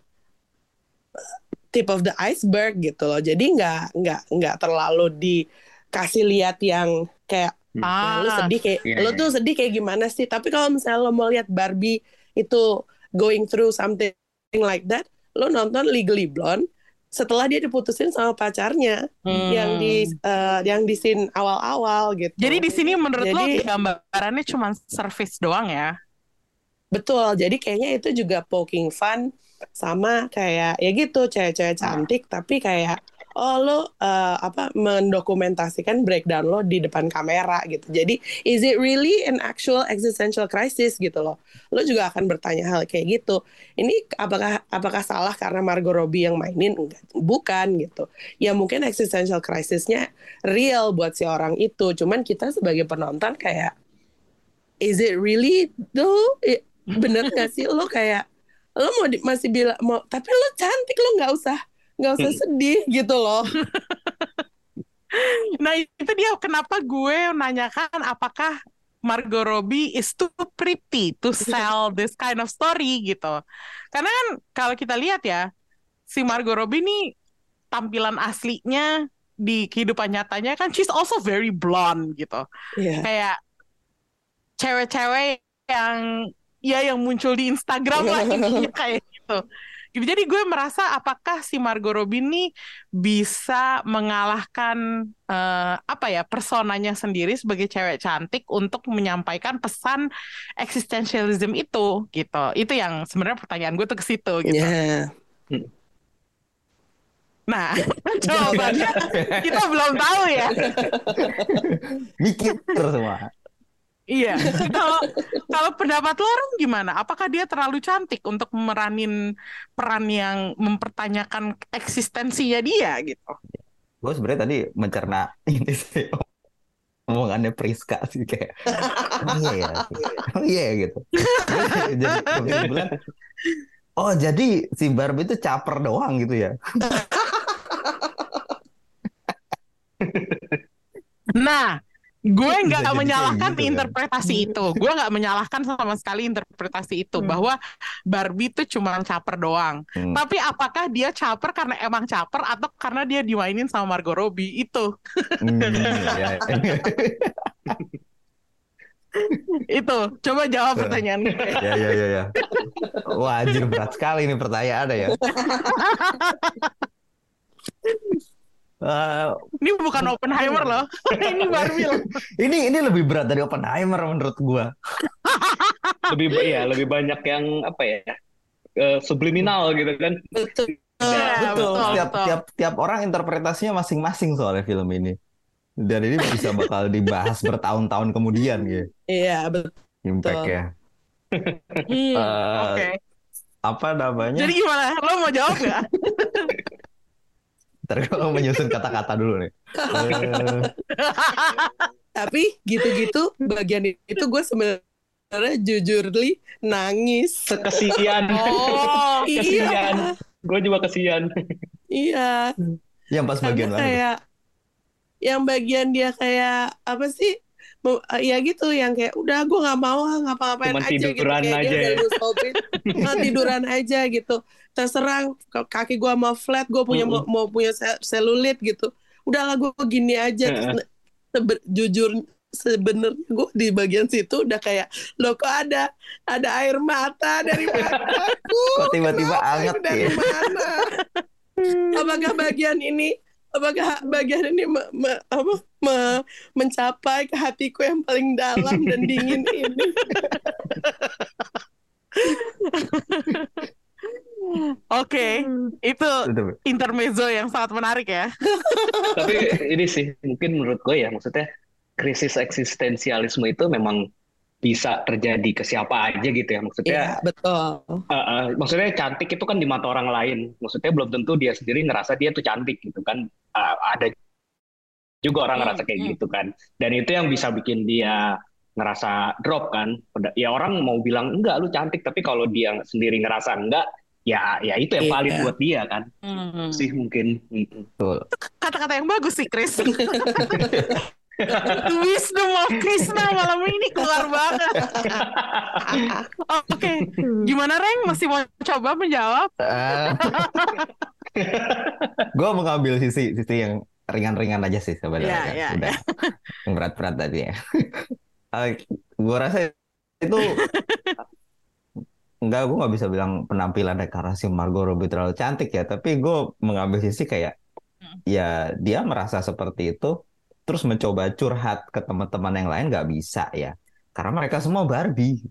uh, tip of the iceberg gitu loh jadi nggak nggak nggak terlalu dikasih lihat yang kayak Ah, Nah, lu sedih kayak Iya, lu iya. tuh sedih kayak gimana sih? Tapi kalau misalnya lo mau lihat Barbie itu going through something like that, lo nonton Legally Blonde setelah dia diputusin sama pacarnya hmm. yang di eh, yang di scene awal-awal gitu. Jadi di sini menurut lo Jadi- gambarannya cuma service doang ya? Betul. Jadi kayaknya itu juga poking fun sama kayak ya gitu cewek-cewek cantik tapi kayak oh lo eh, apa mendokumentasikan breakdown lo di depan kamera gitu. Jadi is it really an actual existential crisis gitu loh. Lo juga akan bertanya hal kayak gitu. Ini apakah apakah salah karena Margot Robbie yang mainin? Enggak, bukan gitu. Ya mungkin existential crisisnya real buat si orang itu. Cuman kita sebagai penonton kayak is it really though? Bener gak sih lo kayak lo mau di- masih bilang mau tapi lo cantik lo nggak usah nggak usah sedih gitu loh. Nah itu dia kenapa gue nanyakan apakah Margot Robbie is too pretty to sell this kind of story gitu. Karena kan kalau kita lihat ya, si Margot Robbie nih tampilan aslinya di kehidupan nyatanya kan she's also very blonde gitu. Iya. Kayak cewek-cewek yang ya yang muncul di Instagram lah intinya kayak gitu. Jadi gue merasa apakah si Margot Robbie ini bisa mengalahkan eh, apa ya personanya sendiri sebagai cewek cantik untuk menyampaikan pesan existentialism itu gitu. Itu yang sebenarnya pertanyaan gue tuh ke situ gitu. Iya. Nah, jawabannya kita belum tahu ya. Mikir semua. Iya. Kalau kalau pendapat lo orang gimana? Apakah dia terlalu cantik untuk meranin peran yang mempertanyakan eksistensinya dia gitu? Gue sebenarnya tadi mencerna ini sih omongannya Priska sih kayak oh iya ya oh iya ya gitu jadi kebetulan oh jadi si Barbie itu caper doang gitu ya Nah, gue nggak menyalahkan gitu kan. interpretasi itu. Gue nggak menyalahkan sama sekali interpretasi itu Hmm. bahwa Barbie itu cuma caper doang. Hmm. Tapi apakah dia caper karena emang caper atau karena dia dimainin sama Margot Robbie itu? Hmm, ya, ya. Itu. Coba jawab pertanyaan gue. ya ya ya ya wah anjir berat sekali ini pertanyaannya ya Eh, Ini bukan Oppenheimer loh. Ini Barbie loh. ini ini lebih berat dari Oppenheimer menurut gua lebih ya lebih banyak yang apa ya eh, subliminal gitu kan Betul. Iya, betul. betul, Tiap betul. tiap tiap orang interpretasinya masing-masing soalnya film ini. Dan ini bisa bakal dibahas bertahun-tahun kemudian ya Iya, betul. impact-nya. Hmm, Eh, Oke. Apa namanya? Jadi gimana? Lo mau jawab nggak? Ntar gue menyusun kata-kata dulu nih. Tapi gitu-gitu bagian itu gue sebenarnya jujur li nangis. kesian Oh, kesian gue juga kesian Iya. yang pas bagian Karena mana? kayak yang bagian dia kayak apa sih? Ya gitu yang kayak udah gue nggak mau ah, ngapa-ngapain aja gitu tiduran kayak aja dia ya. udah tiduran aja gitu terserah kaki gue mau flat gue punya mau, mau punya sel- selulit gitu. Udahlah gue gini aja. Sebe- jujur sebenarnya gue di bagian situ udah kayak lo kok ada ada air mata dari mataku? Kok tiba-tiba anget ini dari ya? mana? Apakah bagian ini apakah bagian ini me- me- apa, me- mencapai ke hatiku yang paling dalam dan dingin ini Oke, itu Itu. intermezzo yang sangat menarik ya. Tapi ini sih mungkin menurut gue ya maksudnya krisis eksistensialisme itu memang bisa terjadi ke siapa aja gitu ya maksudnya Iya, betul. eh, eh, maksudnya cantik itu kan di mata orang lain maksudnya belum tentu dia sendiri ngerasa dia tuh cantik gitu kan Eh, ada juga orang Hmm, ngerasa kayak hmm. gitu kan dan itu yang bisa bikin dia ngerasa drop kan ya orang mau bilang enggak lu cantik tapi kalau dia sendiri ngerasa enggak ya ya itu yang valid Iya. buat dia kan Hmm. sih mungkin Mm-mm. Betul. Kata-kata yang bagus sih, Chris. Wisdom of Krishna malam ini keluar banget. Oke, gimana Reng? Masih mau coba menjawab? gue mengambil sisi sisi yang ringan-ringan aja sih sebenarnya. Iya, kan. iya, Udah yang berat-berat tadi ya. gue rasa itu enggak gue nggak bisa bilang penampilan karena si Margot Robbie terlalu cantik ya, tapi gue mengambil sisi kayak Hmm. ya dia merasa seperti itu, terus mencoba curhat ke teman-teman yang lain nggak bisa ya, karena mereka semua Barbie.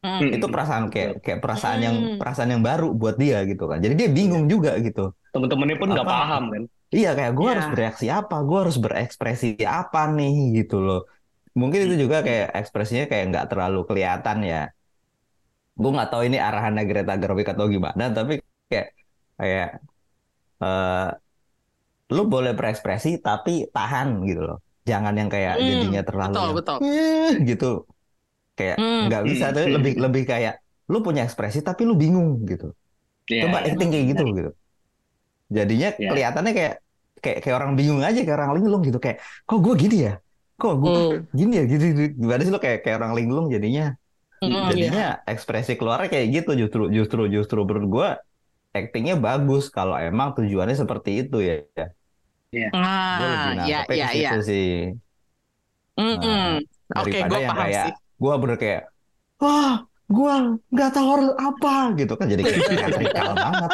Hmm. Itu perasaan kayak kayak perasaan yang Hmm. perasaan yang baru buat dia gitu kan. Jadi dia bingung juga gitu. temen-temennya pun nggak paham kan Iya kayak gue Ya. harus bereaksi apa, gue harus berekspresi apa nih gitu loh. Mungkin itu juga kayak ekspresinya kayak nggak terlalu kelihatan ya. Gue nggak tahu ini arahannya Greta Gerwig atau gimana, tapi kayak kayak eh lu boleh berekspresi tapi tahan gitu loh. Jangan yang kayak Hmm, jadinya terlalu betul, yang, betul. "Eh," gitu. Kayak Hmm. nggak bisa Hmm, tuh hmm. lebih lebih kayak lu punya ekspresi tapi lu bingung gitu. Iya, Coba iya. acting kayak gitu gitu. Jadinya Ya. kelihatannya kayak kayak kayak orang bingung aja kayak orang linglung gitu kayak kok gue gini ya? Kok gue Hmm. gini ya gitu, gitu. Gimana sih lo kayak kayak orang linglung jadinya? Hmm, Jadinya ekspresi keluarnya kayak gitu justru justru justru menurut gue actingnya bagus kalau emang tujuannya seperti itu ya. Gue lebih Ah, ya, nangkepnya ya, ke ya. situ sih. Hmm, hmm. Oke, Daripada gue paham kayak sih. gue bener kayak wah gue nggak tahu harus apa gitu. Kan jadi kayak banget.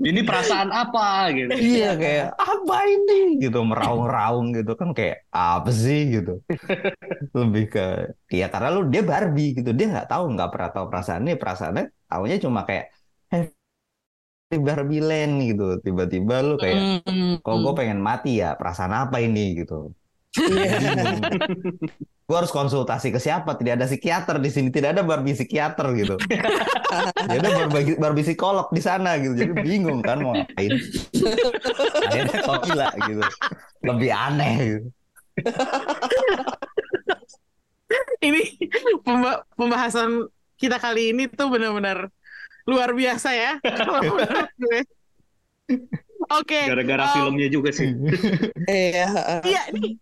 ini perasaan apa gitu. Iya kayak apa ini? Gitu meraung-raung gitu. Kan kayak apa sih? Gitu. Lebih ke ya karena lu dia Barbie gitu. Dia nggak tahu nggak pernah tahu perasaannya. Perasaannya tahunya cuma kayak hey Barbie Land gitu. Tiba-tiba lu kayak Hmm, kok gue pengen mati ya? Perasaan apa ini? Gitu. gue harus konsultasi ke siapa tidak ada psikiater di sini tidak ada Barbie psikiater gitu ya udah Barbie, Barbie psikolog di sana gitu jadi bingung kan mau ngapain akhirnya kok gila gitu lebih aneh gitu. Ini pemba- pembahasan kita kali ini tuh benar-benar luar biasa ya. Oke. gara-gara um, filmnya juga sih Iya. heeh. Iya, ini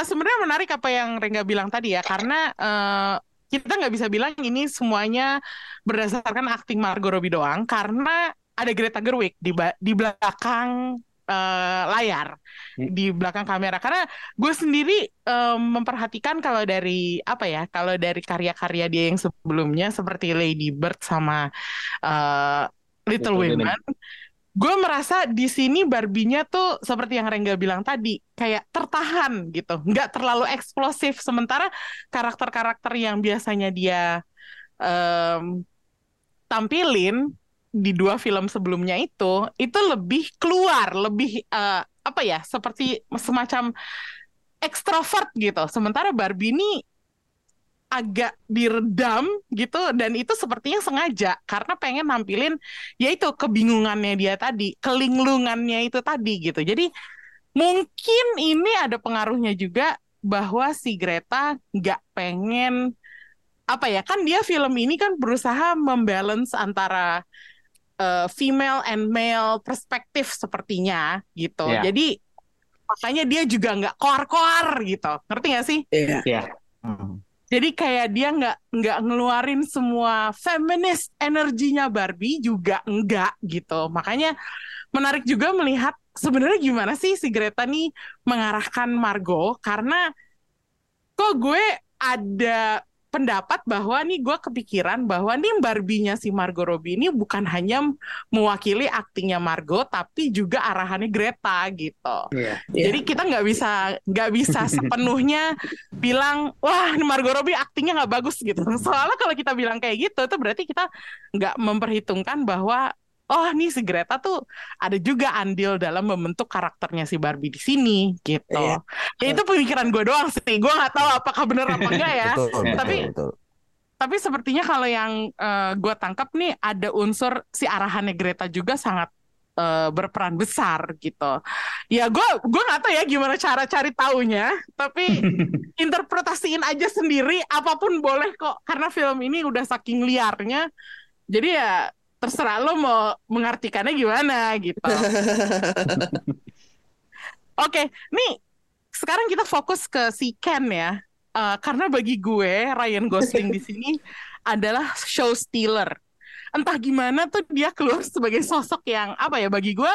eh, sebenarnya menarik apa yang Rengga bilang tadi ya, karena eh, kita nggak bisa bilang ini semuanya berdasarkan akting Margot Robbie doang, karena ada Greta Gerwig di ba- di belakang eh, layar, Hmm. di belakang kamera. Karena gue sendiri eh, memperhatikan kalau dari apa ya, kalau dari karya-karya dia yang sebelumnya seperti Lady Bird sama eh, Little Little Women, Women. Gue merasa di sini Barbie-nya tuh seperti yang Rengga bilang tadi kayak tertahan gitu. Nggak terlalu eksplosif. Sementara karakter-karakter yang biasanya dia em, tampilin di dua film sebelumnya itu itu lebih keluar lebih eh, apa ya seperti semacam ekstrovert gitu. Sementara Barbie ini agak diredam gitu dan itu sepertinya sengaja karena pengen nampilin yaitu kebingungannya dia tadi, kelinglungannya itu tadi gitu. Jadi mungkin ini ada pengaruhnya juga bahwa si Greta nggak pengen apa ya kan dia film ini kan berusaha membalance antara eh, female and male perspektif sepertinya gitu. Ya. Jadi makanya dia juga nggak koar-koar gitu. Ngerti nggak sih? Iya. ya Hmm. Jadi kayak dia nggak nggak ngeluarin semua feminist energinya Barbie juga enggak gitu. Makanya menarik juga melihat sebenarnya gimana sih si Greta nih mengarahkan Margot karena kok gue ada pendapat bahwa nih gue kepikiran bahwa nih Barbie-nya si Margot Robbie ini bukan hanya mewakili aktingnya Margot tapi juga arahannya Greta gitu. Iya. Iya. Jadi kita nggak bisa nggak bisa sepenuhnya bilang wah ini Margot Robbie aktingnya nggak bagus gitu. Soalnya kalau kita bilang kayak gitu itu berarti kita nggak memperhitungkan bahwa oh nih si Greta tuh ada juga andil dalam membentuk karakternya si Barbie di sini gitu. Iya. Ya itu pemikiran gue doang sih. Gue nggak tahu apakah benar apa enggak ya. Betul, betul, Tapi- betul. Tapi sepertinya kalau yang gue tangkap nih ada unsur si arahannya Greta juga sangat eh, berperan besar gitu. Ya gue gue nggak tahu ya gimana cara cari taunya, tapi interpretasiin aja sendiri apa pun boleh kok karena film ini udah saking liarnya. Jadi ya terserah lo mau mengartikannya gimana gitu. Oke, nih sekarang kita fokus ke si Ken ya. Eh, karena bagi gue Ryan Gosling di sini adalah show stealer. Entah gimana tuh dia keluar sebagai sosok yang apa ya bagi gue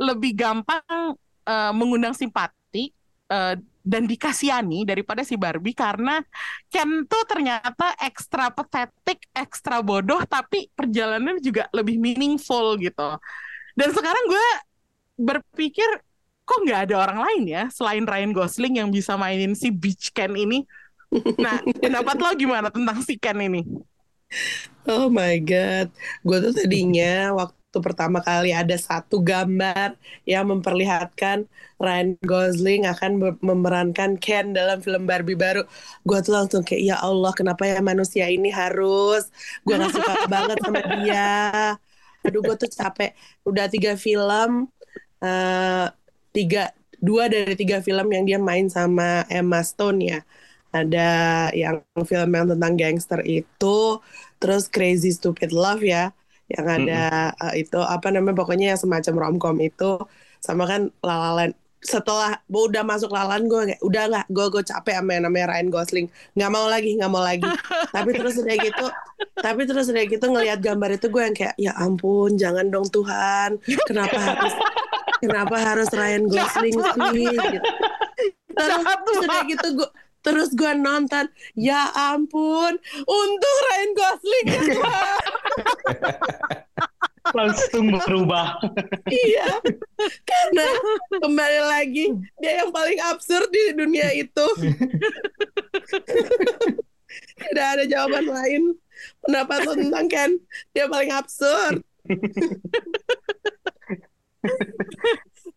lebih gampang eh, mengundang simpati eh, dan dikasihani daripada si Barbie karena Ken tuh ternyata ekstra patetik, ekstra bodoh tapi perjalanannya juga lebih meaningful gitu. Dan sekarang gue berpikir kok nggak ada orang lain ya selain Ryan Gosling yang bisa mainin si Beach Ken ini. Nah, pendapat lo gimana tentang si Ken ini? Oh my God. Gue tuh tadinya waktu pertama kali ada satu gambar yang memperlihatkan Ryan Gosling akan memerankan Ken dalam film Barbie baru. Gue tuh langsung kayak, ya Allah kenapa ya manusia ini harus. Gue gak suka banget sama dia. Aduh gue tuh capek. Udah tiga film. eh tiga, dua dari tiga film yang dia main sama Emma Stone ya. Ada yang film yang tentang gangster itu, terus Crazy Stupid Love ya, yang ada eh, itu apa namanya pokoknya yang semacam romcom itu, sama kan La La Land. Setelah gua udah masuk La La Land gue kayak udah nggak, gue gue capek sama yang namanya Ryan Gosling, nggak mau lagi, nggak mau lagi. tapi terus udah gitu, tapi terus udah gitu ngelihat gambar itu gue yang kayak ya ampun, jangan dong Tuhan, kenapa harus kenapa harus Ryan Gosling sih? Gitu. Terus, terus udah gitu gue terus gue nonton ya ampun untung Ryan Gosling ya. Langsung berubah. iya karena kembali lagi dia yang paling absurd di dunia itu tidak ada jawaban lain pendapat lo tentang Ken dia paling absurd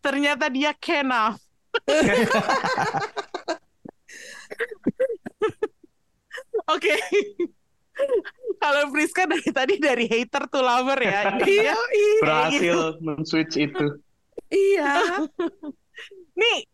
Ternyata dia Kenaf. Oke. Kalau Friska dari tadi dari hater to lover ya. iya iya Berhasil men-switch itu. iya Nih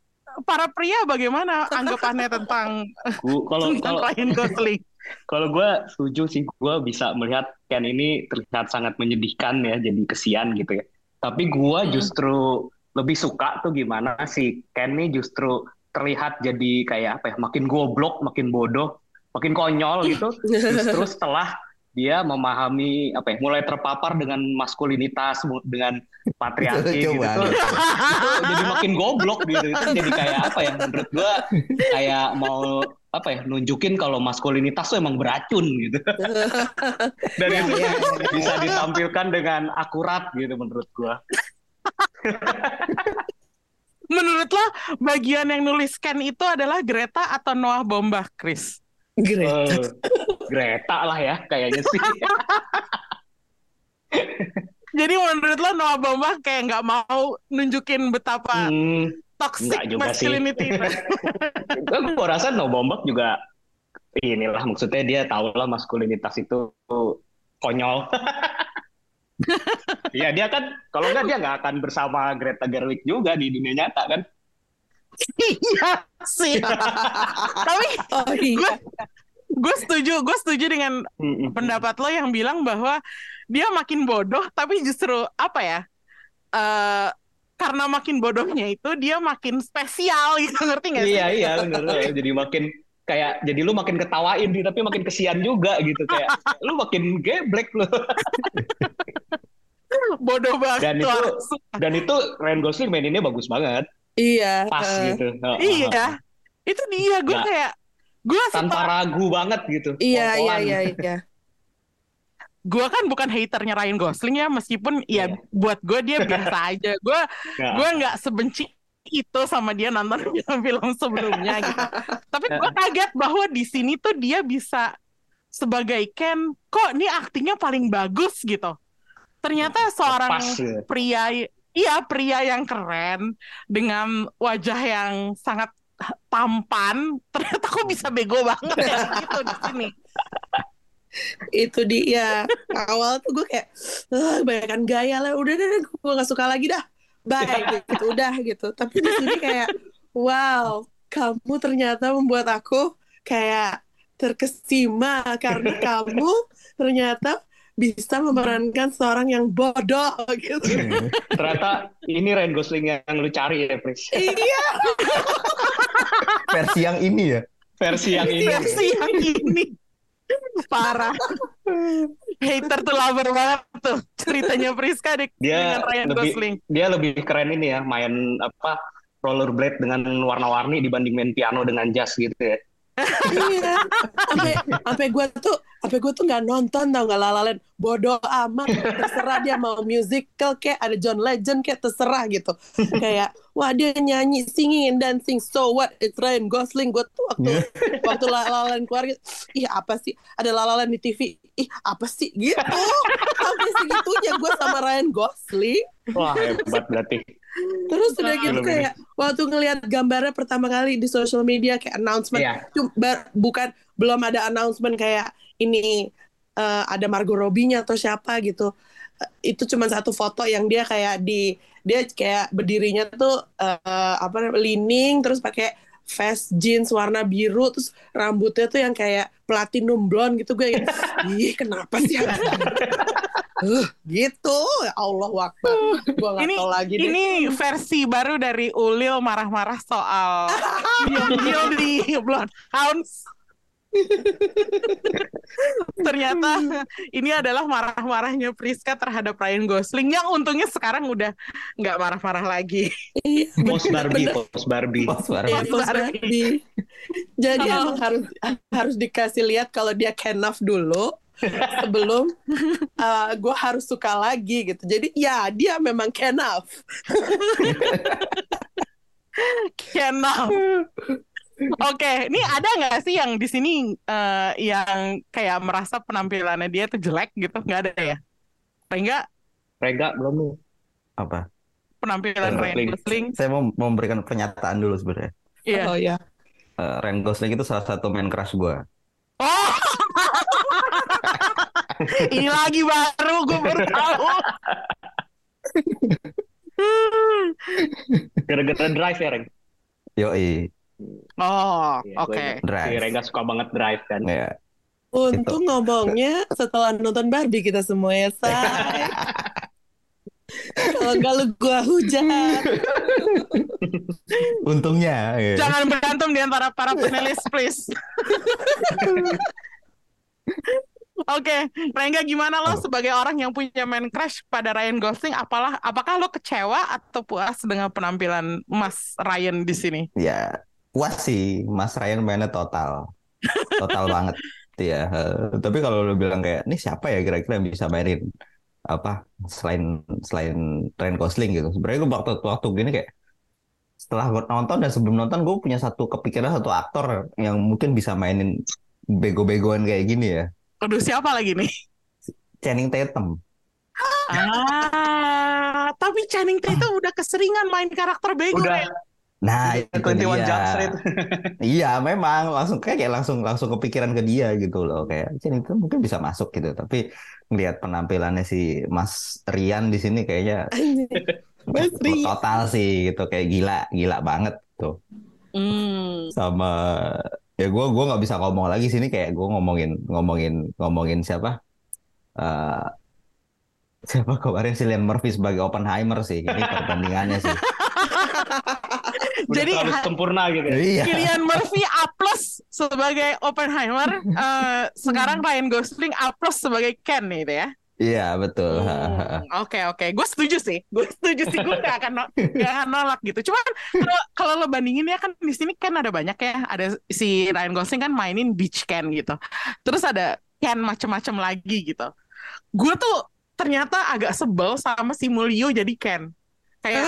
para pria bagaimana anggapannya tentang Kalau kalau Ryan Gosling? kalau gue setuju sih, gue bisa melihat Ken ini terlihat sangat menyedihkan ya, jadi kesian gitu ya. Tapi gue justru lebih suka tuh gimana si Ken ini justru terlihat jadi kayak apa ya, makin goblok, makin bodoh, makin konyol gitu. Justru setelah dia memahami apa ya, mulai terpapar dengan maskulinitas, dengan patriarki gitu tuh, itu jadi makin goblok gitu. Itu jadi kayak apa ya, menurut gue kayak mau apa ya nunjukin kalau maskulinitas tuh emang beracun gitu dan Iya, itu iya, iya. bisa ditampilkan dengan akurat gitu menurut gua Menurut lo bagian yang nulis Ken itu adalah Greta atau Noah Bombach, Chris? Great. Eh, Greta lah ya kayaknya sih Jadi menurut lo Noah Bombach kayak nggak mau nunjukin betapa hmm, toxic juga masculinity gua rasa No Bombak juga inilah maksudnya dia tahu lah maskulinitas itu konyol Iya dia kan kalau nggak dia nggak akan bersama Greta Gerwig juga di dunia nyata kan Iya sih. Tapi Oh iya. gue setuju, gue setuju dengan pendapat lo yang bilang bahwa dia makin bodoh, tapi justru apa ya? eh karena makin bodohnya itu dia makin spesial gitu, ngerti nggak sih? Iya iya bener jadi makin kayak jadi lu makin ketawain tapi makin kesian juga gitu kayak lu makin geblek lu Bodoh banget Dan itu- dan itu Ryan Gosling maininnya bagus banget Iya. pas eh, gitu Oh, Iya, itu dia. Gue Nggak. kayak gue tanpa ragu banget gitu Iya, iya, iya, iya. gue kan bukan haternya Ryan Gosling ya, meskipun ya Iya. buat gue dia biasa aja. Gue Ya. gue nggak sebenci itu sama dia nonton film-film sebelumnya gitu. Tapi gue kaget bahwa di sini tuh dia bisa sebagai Ken, kok ini aktingnya paling bagus gitu. Ternyata seorang Pas gitu. pria iya pria yang keren dengan wajah yang sangat tampan ternyata kok bisa bego banget ya gitu di sini. Itu dia. Awal tuh gue kayak "Ah, kebanyakan gaya lah udah deh gue gak suka lagi dah. Bye gitu udah gitu. Tapi di sini kayak wow kamu ternyata membuat aku kayak terkesima karena kamu ternyata bisa memerankan seorang yang bodoh gitu Ternyata ini Ryan Gosling yang lu cari ya, Pris. iya Versi yang ini ya. Versi yang ini. versi yang ini parah hater tuh lover banget tuh ceritanya Priska di, Dia dengan Ryan lebih Gosling dia lebih keren ini ya, main apa rollerblade dengan warna-warni dibanding main piano dengan jazz gitu ya. Iya. Sampai sampai gue tuh sampai gue tuh nggak nonton tau nggak lalalen bodoh amat terserah dia mau musical kayak ada John Legend kayak terserah gitu. Kayak wah dia nyanyi singing and dancing so what? It's Ryan Gosling. Gue tuh waktu waktu lalalen keluar gitu, ih apa sih? Ada lalalen di TV ih apa sih? Gitu. Sampai segitunya gue sama Ryan Gosling. Wah, hebat berarti. Terus udah gitu kayak waktu ngelihat gambarnya pertama kali di social media kayak announcement, Iya. Cum- bar- bukan belum ada announcement kayak ini eh, ada Margot Robbie-nya atau siapa gitu. Eh, itu cuma satu foto yang dia kayak di dia kayak berdirinya tuh eh, apa namanya leaning terus pakai vest jeans warna biru terus rambutnya tuh yang kayak platinum blonde gitu gue kayak, ih kenapa sih Uh, gitu ya Allah wakbar gue nggak ini tahu lagi deh. ini versi baru dari Ulil marah-marah soal di Bloodhounds. Ternyata ini adalah marah-marahnya Priska terhadap Ryan Gosling yang untungnya sekarang udah nggak marah-marah lagi. Iya, Post Barbie, post Barbie. Iya, Post post Barbie. Barbie. Jadi Oh. emang harus harus dikasih lihat kalau dia kenaf dulu sebelum gue harus suka lagi gitu. Jadi ya dia memang kenaf. Kenal. Oke, ini ada nggak sih yang di sini eh, yang kayak merasa penampilannya dia tuh jelek gitu? Nggak ada ya? Enggak Rega belum nih. Apa? penampilan Ryan Ryan Gosling. Saya mau memberikan pernyataan dulu sebenarnya. Iya. Oh ya. Eh, Ryan Gosling itu salah satu main crush gue. Oh. Ini lagi baru gue baru tahu. Gara-gara drive ya, Reng. Yoi, Oh, Iya, oke. gue- Si. Rega suka banget drive kan. Ya. Untung ngomongnya setelah nonton Barbie kita semua ya, say. Kalau nggak lu gua hujan. Untungnya. ya. Jangan berantem di antara para panelis, please. Oke, Rengga gimana lo Apa? sebagai orang yang punya main crush pada Ryan Gosling? Apalah, apakah lo kecewa atau puas dengan penampilan Mas Ryan di sini? Ya, puas sih. Mas Ryan mainnya total. Total banget. Ya, tapi kalau lu bilang kayak, ini siapa ya kira-kira yang bisa mainin apa selain selain Ryan Gosling gitu. Sebenarnya gue waktu waktu gini kayak setelah gue nonton dan sebelum nonton gue punya satu kepikiran satu aktor yang mungkin bisa mainin bego-begoan kayak gini ya. Aduh, siapa lagi nih? Channing Tatum. Ah, tapi Channing Tatum udah keseringan main karakter bego Udah ya. Nah, itu 21 dia. Jump Street. Iya, memang langsung kayak kayak langsung langsung kepikiran ke dia gitu loh kayak Channing Tatum mungkin bisa masuk gitu. Tapi ngelihat penampilannya si Mas Rian di sini kayaknya Mas Rian. total sih gitu kayak gila, gila banget tuh. Hmm. Sama ya gue gua nggak bisa ngomong lagi sini kayak gue ngomongin ngomongin ngomongin siapa eh siapa kemarin si Cillian Murphy sebagai Oppenheimer sih ini perbandingannya sih Jadi, terlalu ha- sempurna gitu ya. iya Cillian Murphy A plus sebagai Oppenheimer, eh, sekarang Ryan Gosling A plus sebagai Ken gitu ya. iya betul Hmm, Oke oke, gue setuju sih, gue setuju sih, gue gak akan no- gak akan nolak gitu. Cuman kalau kalau lo bandingin ya kan di sini kan ada banyak ya, ada si Ryan Gosling kan mainin beach Ken gitu, terus ada Ken macem-macem lagi gitu. Gue tuh ternyata agak sebel sama si Mulyo jadi Ken. Kayak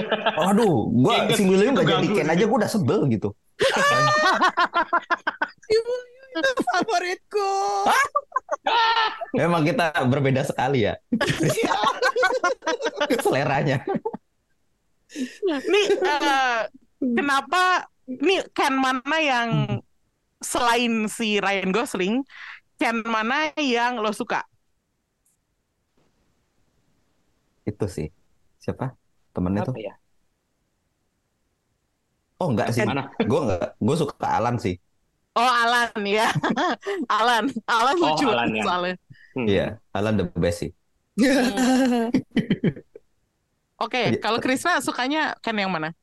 Aduh, gua si William gak jadi Ken aja gua udah sebel gitu. Favoritku. Memang kita berbeda sekali ya. Seleranya. Nih eh, kenapa nih Ken mana yang selain si Ryan Gosling, Ken mana yang lo suka? Itu sih. Siapa? Temennya tuh. Apa ya? Oh enggak sih. Mana? Gue enggak. Gue suka Alan sih. Oh Alan ya, Alan, Alan Oh, lucu Alan, ya. soalnya. Hmm. Iya. Alan the best sih. Oke, Iya. kalau Krisna sukanya Ken yang mana?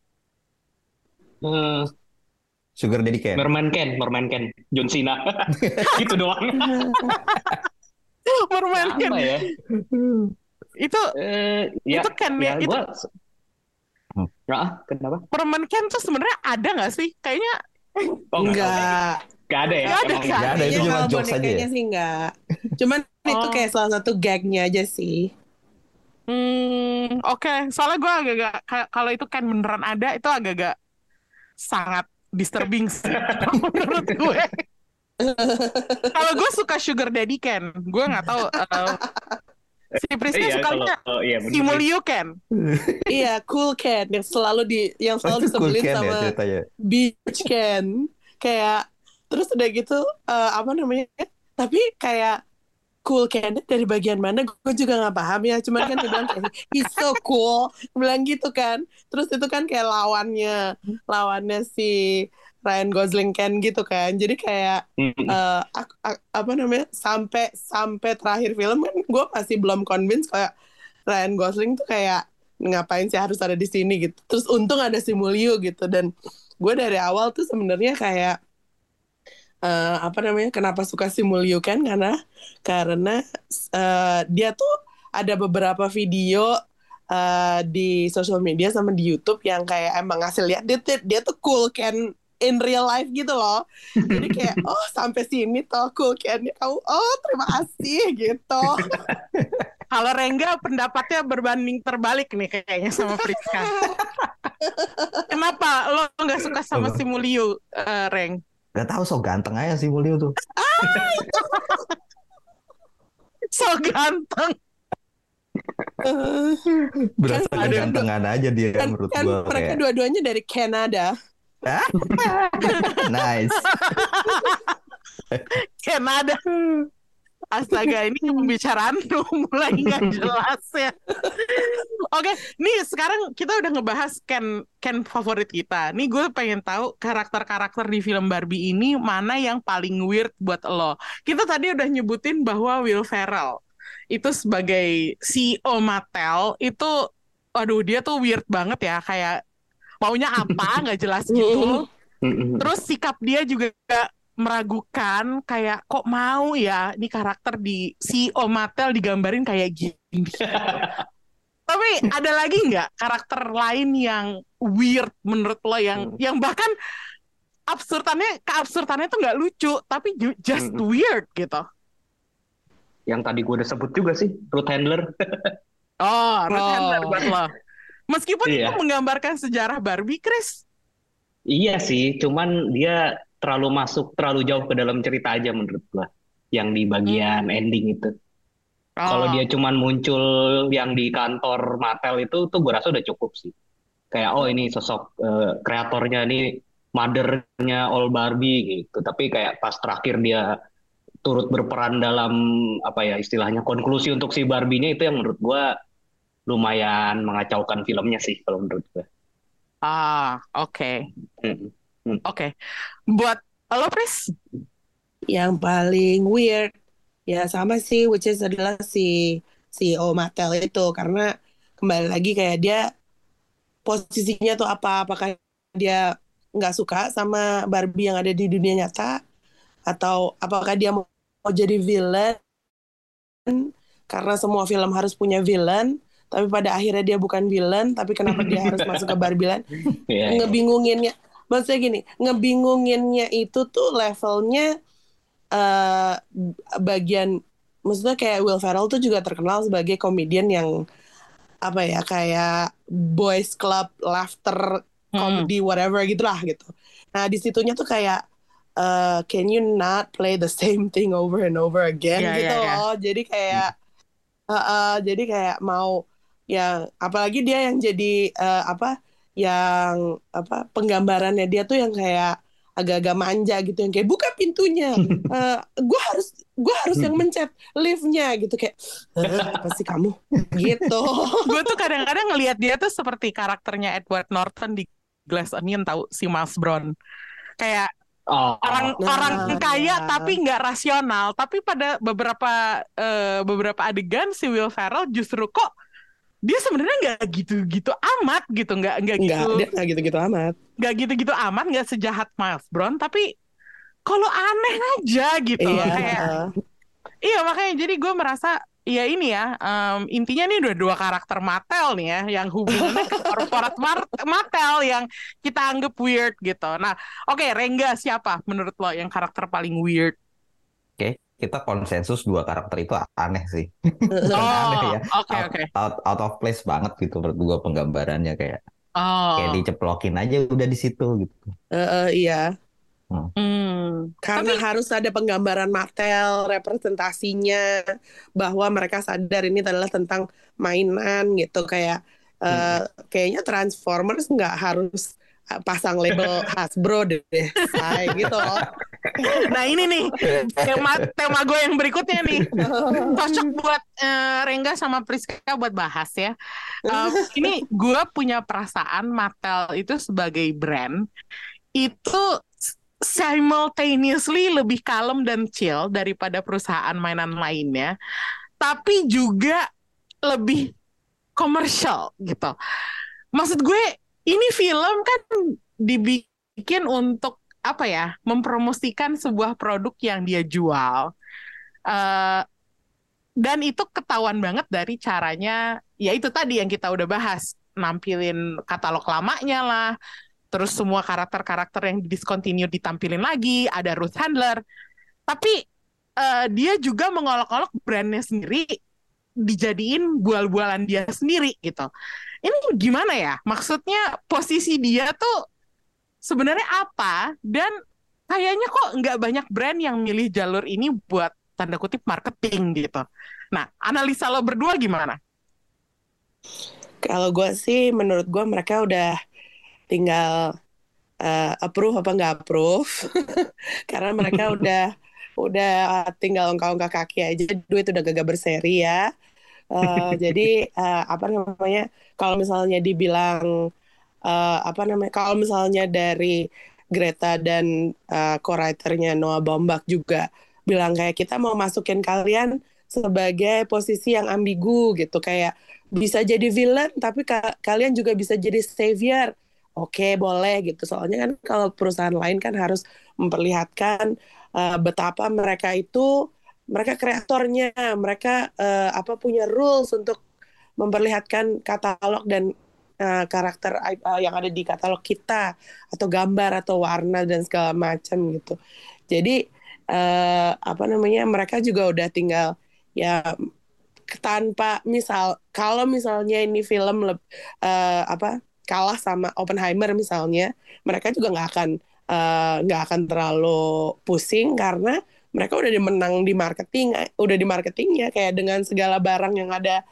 Eh, Sugar Daddy Ken. Merman Ken, Merman Ken, John Cena. gitu doang. Mermaid Ken. Ya? Itu Eh, ya, itu Ken ya, itu gua Hmm. Ah, kenapa? Permen Ken tuh sebenarnya ada nggak sih? Kayaknya Oh, Enggak. Nggak ada ya? Nggak ada, emang kan? Nggak ada, itu Kayaknya cuma jokes aja ya? sih enggak. Cuman itu Oh. kayak salah satu gagnya aja sih. Hmm, oke. Soalnya gue agak-agak ka- kalau itu kan beneran ada, itu agak-agak sangat disturbing sih menurut gue. Kalau gue suka Sugar Daddy Ken, gue nggak tahu. eh, si Prisnya Iya, sukanya kalau- oh, iya, bener si. Mulyo Ken. iya, cool Ken yang selalu di yang selalu cool disebelin Ken ya sama ceritanya. Beach Ken. Kayak terus udah gitu eh, apa namanya? Tapi kayak cool Ken dari bagian mana gue juga nggak paham ya cuman kan dia bilang kayak he's so cool bilang gitu kan terus itu kan kayak lawannya lawannya si Ryan Gosling Ken gitu kan. Jadi kayak ak- ak- apa namanya sampai sampai terakhir film kan gue masih belum convince kayak Ryan Gosling tuh kayak ngapain sih harus ada di sini? gitu. Terus untung ada si Mulyo gitu. Dan gue dari awal tuh sebenarnya kayak eh, apa namanya kenapa suka si Mulyo kan karena karena eh, dia tuh ada beberapa video eh, di sosial media sama di YouTube yang kayak emang ngasih lihat. Dia, tuh- dia tuh cool kan in real life gitu loh jadi kayak oh sampai sini toh cool kan kamu oh terima kasih gitu Kalau Rengga pendapatnya berbanding terbalik nih kayaknya sama Priska. Kenapa lo nggak suka sama si Mulyo, eh, Reng? Gak tahu so ganteng aja sih Mulyo tuh. So ganteng. Berasa Kan ada- kegantengan aja dia kan, menurut kan gua mereka kayak. dua-duanya dari Kanada Nice. Kanada. Astaga, ini pembicaraan tuh mulai nggak jelas ya. Oke, nih sekarang kita udah ngebahas Ken Ken favorit kita. Nih gue pengen tahu karakter-karakter di film Barbie ini mana yang paling weird buat lo. Kita tadi udah nyebutin bahwa Will Ferrell itu sebagai CEO Mattel itu, aduh dia tuh weird banget ya, kayak maunya apa nggak jelas gitu. Hmm. Terus sikap dia juga meragukan kayak kok mau ya ini karakter di CEO Mattel digambarin kayak gini. Tapi ada lagi nggak karakter lain yang weird menurut lo yang Hmm. yang bahkan absurdannya keabsurdannya tuh nggak lucu tapi ju- just Hmm. weird gitu. Yang tadi gue udah sebut juga sih, Ruth Handler. Oh, Ruth Oh. Handler buat lo. Meskipun Iya. itu menggambarkan sejarah Barbie, Chris. Iya sih, cuman dia terlalu masuk terlalu jauh ke dalam cerita aja menurut gua. Yang di bagian ending itu. Kalau Oh. dia cuman muncul yang di kantor Mattel itu tuh gua rasa udah cukup sih. Kayak oh ini sosok eh, kreatornya nih mothernya All Barbie gitu. Tapi kayak pas terakhir dia turut berperan dalam apa ya istilahnya konklusi untuk si Barbie-nya itu yang menurut gua lumayan mengacaukan filmnya sih kalau menurut gua. Ah, oke. Mm. Oke. Buat lo, Chris? yang paling weird ya sama sih which is adalah si CEO Mattel itu karena kembali lagi kayak dia posisinya tuh apa apakah dia nggak suka sama Barbie yang ada di dunia nyata atau apakah dia mau, mau jadi villain karena semua film harus punya villain tapi pada akhirnya dia bukan villain tapi kenapa dia harus masuk ke Barbie Land Iya, ngebingunginnya maksudnya gini ngebingunginnya itu tuh levelnya eh bagian maksudnya kayak Will Ferrell tuh juga terkenal sebagai komedian yang apa ya kayak boys club laughter Hmm. comedy whatever gitulah gitu nah di situnya tuh kayak uh, can you not play the same thing over and over again Iya, gitu iya, iya. loh. Jadi kayak uh, uh, jadi kayak mau yang apalagi dia yang jadi uh, apa yang apa penggambarannya dia tuh yang kayak agak-agak manja gitu yang kayak buka pintunya. Eh gue harus gue harus yang mencet liftnya gitu kayak "Eh, apa sih kamu? Gitu. Gue tuh kadang-kadang ngelihat dia tuh seperti karakternya Edward Norton di Glass Onion tahu si Miles Brown. Kayak Oh, orang Nah, orang kaya nah. tapi nggak rasional tapi pada beberapa eh, beberapa adegan si Will Ferrell justru kok dia sebenarnya nggak gitu-gitu amat gitu nggak nggak Enggak, gitu dia nggak gitu-gitu amat. nggak gitu-gitu amat nggak sejahat Miles Brown tapi kalau aneh aja gitu Iya. kayak Iya makanya jadi gue merasa ya ini ya em, intinya nih dua dua karakter Mattel nih ya yang hubungannya ke korporat Mattel yang kita anggap weird gitu. Nah oke Rengga siapa menurut lo yang karakter paling weird? Oke, kita konsensus dua karakter itu aneh sih. Oh aneh ya. oke Out, oke. out, out of place banget gitu menurut gua penggambarannya kayak Oh kayak diceplokin aja udah di situ gitu. Eh, eh, iya, hmm. karena harus ada penggambaran Mattel, representasinya bahwa mereka sadar ini adalah tentang mainan gitu kayak eh, kayaknya Transformers nggak harus eh, pasang label Hasbro deh, say, gitu loh. Nah ini nih tema tema gue yang berikutnya nih cocok buat eh, Rengga sama Priska buat bahas ya. Um, ini gue punya perasaan Mattel itu sebagai brand itu simultaneously lebih kalem dan chill daripada perusahaan mainan lainnya, tapi juga lebih komersial gitu. Maksud gue ini film kan dibikin untuk apa ya mempromosikan sebuah produk yang dia jual. Eh, dan itu ketahuan banget dari caranya ya itu tadi yang kita udah bahas nampilin katalog lamanya lah terus semua karakter-karakter yang discontinue ditampilin lagi ada Ruth Handler. Tapi eh, dia juga mengolok-olok brandnya sendiri dijadiin bual-bualan dia sendiri gitu. Ini gimana ya? Maksudnya posisi dia tuh sebenarnya apa dan kayaknya kok nggak banyak brand yang milih jalur ini buat tanda kutip marketing gitu. Nah, analisa lo berdua gimana? Kalau gue sih, menurut gue mereka udah tinggal eh, approve apa nggak approve, karena mereka udah udah tinggal ongkak-ongkak kaki aja, duit udah gagak berseri ya. Eh, jadi eh, apa namanya? Kalau misalnya dibilang eh, apa namanya? Kalau misalnya dari Greta dan eh, co-writernya Noah Baumbach juga bilang kayak kita mau masukin kalian sebagai posisi yang ambigu gitu kayak bisa jadi villain tapi ka- kalian juga bisa jadi savior oke boleh gitu soalnya kan kalau perusahaan lain kan harus memperlihatkan uh, betapa mereka itu mereka kreatornya mereka uh, apa punya rules untuk memperlihatkan katalog dan uh, karakter uh, yang ada di katalog kita atau gambar atau warna dan segala macam gitu. Jadi eh, apa namanya mereka juga udah tinggal ya tanpa misal kalau misalnya ini film eh, apa kalah sama Oppenheimer misalnya mereka juga nggak akan eh, nggak akan terlalu pusing karena mereka udah dimenang di marketing udah di marketingnya kayak dengan segala barang yang ada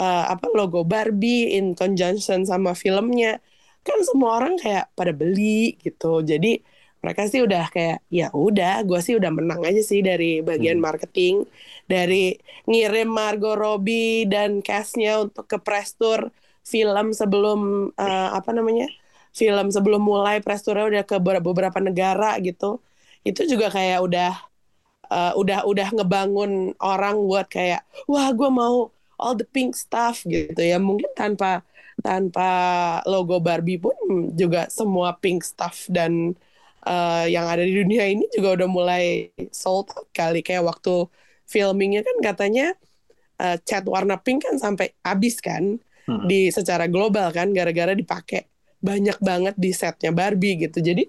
eh, apa logo Barbie in conjunction sama filmnya. Kan semua orang kayak pada beli gitu. Jadi mereka sih udah kayak ya udah gue sih udah menang aja sih dari bagian marketing. Dari ngirim Margot Robbie dan castnya untuk ke press tour film sebelum eh, apa namanya film sebelum mulai press tournya udah ke ber- beberapa negara gitu. Itu juga kayak udah eh, udah udah ngebangun orang buat kayak wah gue mau all the pink stuff gitu ya. Mungkin tanpa tanpa logo Barbie pun juga semua pink stuff dan eh, yang ada di dunia ini juga udah mulai sold out kali. Kayak waktu filmingnya kan katanya eh, cat warna pink kan sampai habis kan Hmm. di secara global kan gara-gara dipakai banyak banget di setnya Barbie gitu. Jadi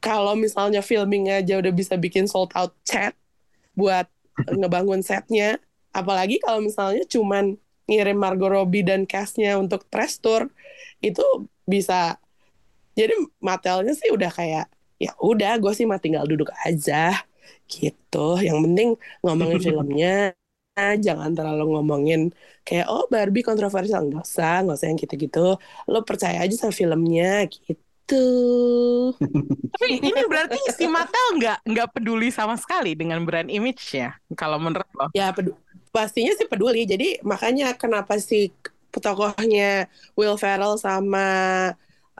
kalau misalnya filming aja udah bisa bikin sold out cat buat ngebangun setnya apalagi kalau misalnya cuman ngirim Margot Robbie dan castnya untuk press tour itu bisa jadi Mattelnya sih udah kayak ya udah gue sih mah tinggal duduk aja gitu. Yang penting ngomongin filmnya jangan terlalu ngomongin kayak oh Barbie kontroversial. Nggak usah nggak usah yang gitu-gitu. Lo percaya aja sama filmnya gitu. Tapi ini berarti si Mattel nggak nggak peduli sama sekali dengan brand image-nya kalau menurut lo. ya pedu- pastinya sih peduli. Jadi makanya kenapa si tokohnya Will Ferrell sama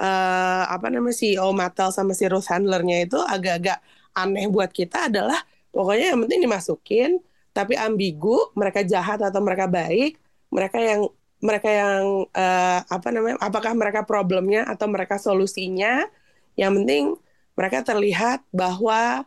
eh, apa namanya CEO Mattel sama si Ruth Handlernya itu agak-agak aneh buat kita adalah pokoknya yang penting dimasukin tapi ambigu mereka jahat atau mereka baik mereka yang mereka yang eh, apa namanya apakah mereka problemnya atau mereka solusinya yang penting mereka terlihat bahwa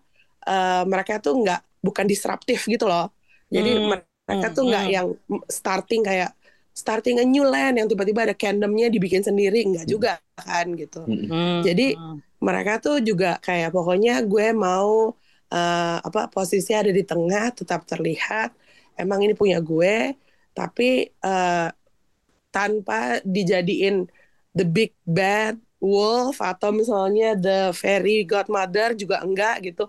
eh, mereka tuh nggak bukan disruptif gitu loh. Jadi Hmm, mereka hmm, tuh nggak hmm. yang starting kayak starting a new land yang tiba-tiba ada fandomnya dibikin sendiri. Nggak juga kan gitu. Hmm, Jadi, hmm. mereka tuh juga kayak pokoknya gue mau eh, apa posisi ada di tengah tetap terlihat. Emang ini punya gue tapi eh, tanpa dijadiin the big bad wolf atau misalnya the fairy godmother juga enggak gitu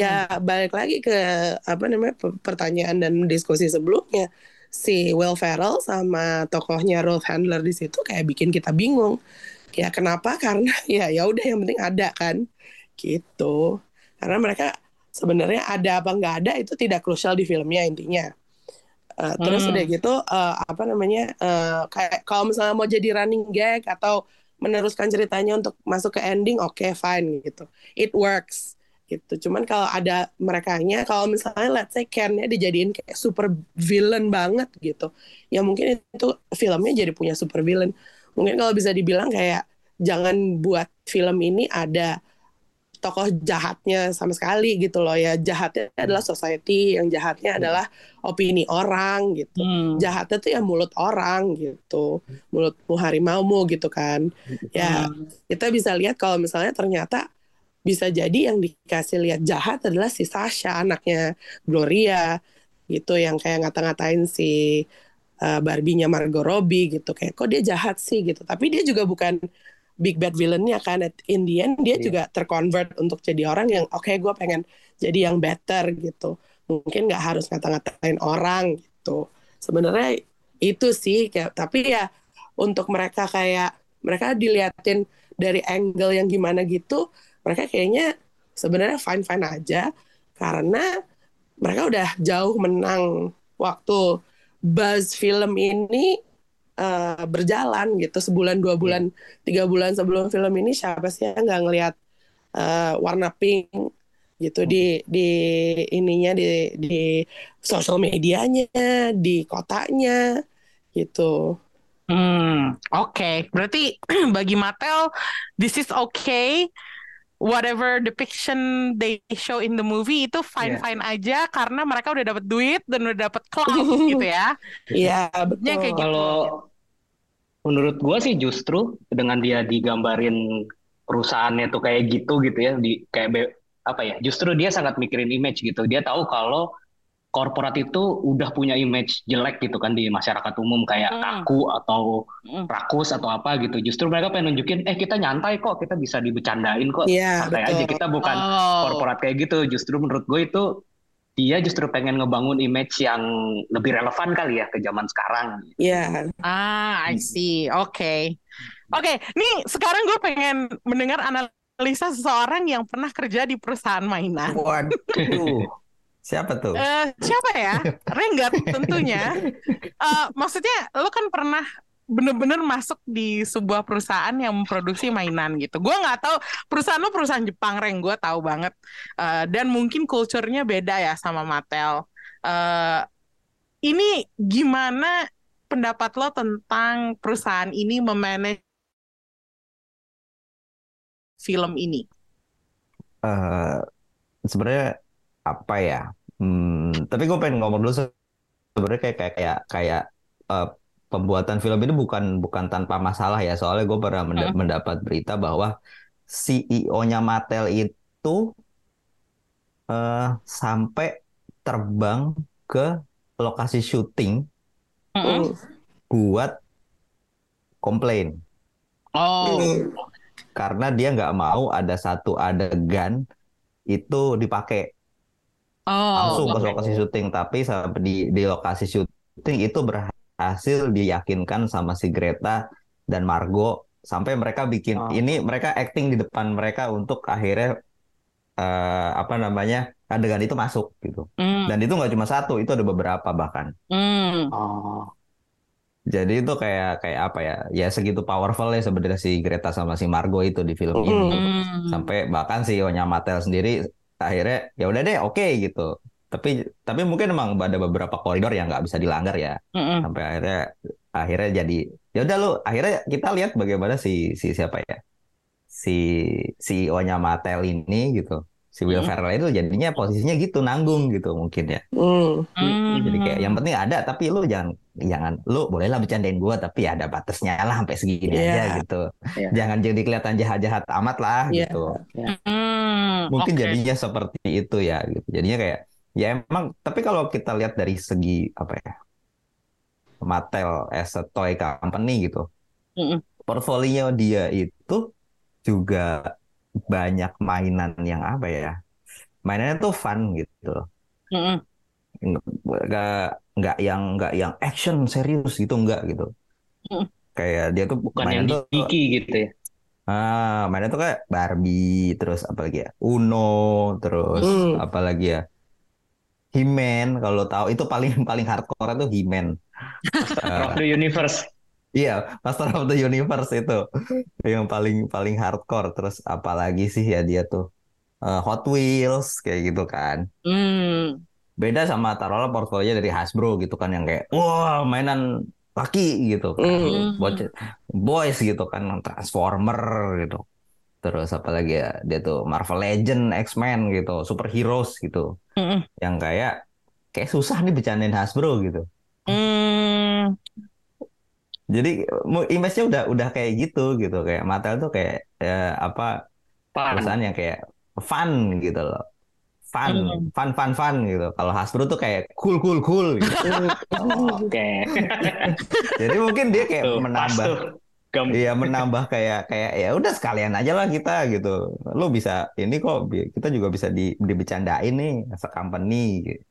ya balik lagi ke apa namanya pe- pertanyaan dan diskusi sebelumnya. Si Will Ferrell sama tokohnya Ruth Handler di situ kayak bikin kita bingung. Ya kenapa? Karena ya ya udah yang penting ada kan? Gitu. Karena mereka sebenarnya ada apa nggak ada itu tidak krusial di filmnya intinya. Terus Hmm. udah gitu eh, apa namanya eh, kayak kalau misalnya mau jadi running gag atau meneruskan ceritanya untuk masuk ke ending oke fine gitu. It works gitu. Cuman kalau ada merekanya kalau misalnya let's say Ken-nya dijadiin kayak super villain banget gitu ya mungkin itu filmnya jadi punya super villain. Mungkin kalau bisa dibilang kayak jangan buat film ini ada tokoh jahatnya sama sekali gitu loh ya. Jahatnya adalah society yang jahatnya adalah opini orang gitu. Hmm. jahatnya tuh ya mulut orang gitu. Mulutmu harimaumu gitu kan. Ya Hmm. kita bisa lihat kalau misalnya ternyata bisa jadi yang dikasih lihat jahat adalah si Sasha anaknya Gloria gitu yang kayak ngata-ngatain si uh, Barbie-nya Margot Robbie gitu. Kayak kok dia jahat sih? Gitu. Tapi dia juga bukan big bad villain-nya kan. At- in the end dia Iya. juga terconvert untuk jadi orang yang oke gue pengen jadi yang better gitu. Mungkin nggak harus ngata-ngatain orang gitu. Sebenarnya itu sih kayak tapi ya untuk mereka kayak mereka diliatin dari angle yang gimana gitu mereka kayaknya sebenarnya fine fine aja karena mereka udah jauh menang waktu buzz film ini eh, berjalan gitu sebulan dua bulan tiga bulan sebelum film ini siapa sih yang nggak ngelihat eh, warna pink gitu di di ininya di di sosial medianya di kotanya gitu Hmm, oke. Berarti bagi Mattel, this is okay. Whatever depiction they show in the movie itu fine-fine aja karena mereka udah dapat duit dan udah dapat clout gitu ya. Iya Ya, betul kayak gitu. Kalau menurut gua sih justru dengan dia digambarin perusahaannya tuh kayak gitu gitu ya di kayak be- apa ya justru dia sangat mikirin image gitu dia tahu kalau korporat itu udah punya image jelek gitu kan di masyarakat umum kayak Hmm. kaku atau Hmm. rakus atau apa gitu justru mereka pengen nunjukin eh kita nyantai kok kita bisa dibecandain kok Iya santai aja betul kita bukan Oh. korporat kayak gitu justru menurut gue itu dia justru pengen ngebangun image yang lebih relevan kali ya ke zaman sekarang Iya Ah, I see. Oke. Oke, nih sekarang gue pengen mendengar analisa seseorang yang pernah kerja di perusahaan mainan. Waduh. Siapa tuh? Eh, siapa ya? Renggat tentunya. Eh, maksudnya lo kan pernah bener-bener masuk di sebuah perusahaan yang memproduksi mainan gitu. Gue nggak tahu perusahaan lo perusahaan Jepang, Reng. Gue tahu banget. Eh, dan mungkin culture-nya beda ya sama Mattel. Eh, ini gimana pendapat lo tentang perusahaan ini memanage film ini? Eh, sebenarnya apa ya? Hmm, tapi gue pengen ngomong dulu se- sebenarnya kayak kayak kayak kayak eh, pembuatan film ini bukan bukan tanpa masalah ya. Soalnya gue pernah menda- Hmm. mendapat berita bahwa CEO-nya Mattel itu eh, sampai terbang ke lokasi syuting. Mm. buat komplain. Oh, karena dia nggak mau ada satu adegan itu dipakai Oh, langsung ke oke. lokasi syuting tapi sampai di di lokasi syuting itu berhasil diyakinkan sama si Greta dan Margot sampai mereka bikin Oh. ini mereka acting di depan mereka untuk akhirnya eh, apa namanya adegan itu masuk gitu Hmm, dan itu nggak cuma satu itu ada beberapa bahkan hmm, Oh. jadi itu kayak kayak apa ya ya segitu powerful ya sebenarnya si Greta sama si Margot itu di film Mm-mm. ini hmm. sampai bahkan si Onya Matel sendiri akhirnya ya udah deh oke gitu. Tapi tapi mungkin emang ada beberapa koridor yang nggak bisa dilanggar ya. Mm-mm. sampai akhirnya akhirnya jadi ya udah lu akhirnya kita lihat bagaimana si si siapa ya? Si si Onya Matel ini gitu si Will Hmm. Ferrell itu jadinya posisinya gitu nanggung gitu mungkin ya Hmm. Hmm. jadi kayak yang penting ada tapi lu jangan jangan lu bolehlah bercandain gua tapi ada batasnya lah sampai segini Iya. aja gitu Iya. jangan jadi kelihatan jahat-jahat amat lah Iya. gitu Hmm, mungkin oke. jadinya seperti itu ya gitu. Jadinya kayak ya emang tapi kalau kita lihat dari segi apa ya Mattel as a toy company gitu. Mm-mm. Portfolio dia itu juga banyak mainan yang apa ya? Mainannya tuh fun gitu. Mm-mm. Nggak nggak yang nggak yang action serius gitu nggak gitu. Mm. Kayak dia tuh Bukan mainan yang tuh geeky gitu ya. Ah, mainnya tuh kayak Barbie, terus apa lagi ya? Uno, terus Hmm. apa lagi ya? He-Man, kalau tahu itu paling paling hardcore itu. Eh, Of the Universe. Iya, Master of the Universe itu yang paling paling hardcore. Terus apa lagi sih ya dia tuh Eh, Hot Wheels kayak gitu kan. Hmm. Beda sama taruhlah portfolio dari Hasbro gitu kan yang kayak wah mainan laki gitu kan. Bocah- boys gitu kan Transformer gitu terus apa lagi ya dia tuh Marvel Legend X-Men gitu superheroes gitu Mm-mm. yang kayak kayak susah nih bercandain Hasbro gitu. Jadi image-nya udah udah kayak gitu gitu kayak Mattel tuh kayak eh, apa Fun. perusahaan yang kayak fun gitu loh fun Hmm. fun fun fun gitu kalau Hasbro tuh kayak cool cool cool gitu. Oke. jadi mungkin dia kayak Tuh, menambah Iya menambah kayak kayak ya udah sekalian aja lah kita gitu. Lo bisa ini kok kita juga bisa di dibecandain nih as a company gitu.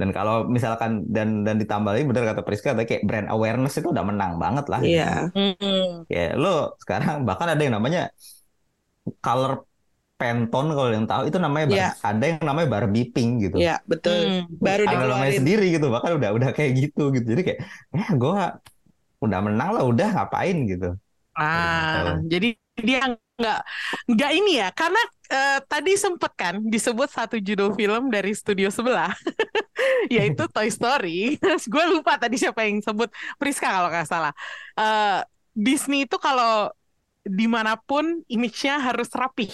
Dan kalau misalkan dan dan ditambahin bener kata Priska tadi kayak brand awareness itu udah menang banget lah. gitu. Iya. Hmm. Ya lo sekarang bahkan ada yang namanya color Pantone kalau yang tahu itu namanya Bar- Iya. ada yang namanya Barbie Pink gitu. Iya, betul. Hmm. Baru Ada namanya dikeluarin. sendiri gitu bahkan udah udah kayak gitu gitu. Jadi kayak ya gua udah menang lah udah ngapain gitu. Ah, jadi dia nggak nggak ini ya, karena eh, tadi sempet kan disebut satu judul film dari studio sebelah, yaitu Toy Story. Gue lupa tadi siapa yang sebut Priska kalau nggak salah. Eh, Disney itu kalau di mana pun image-nya harus rapih,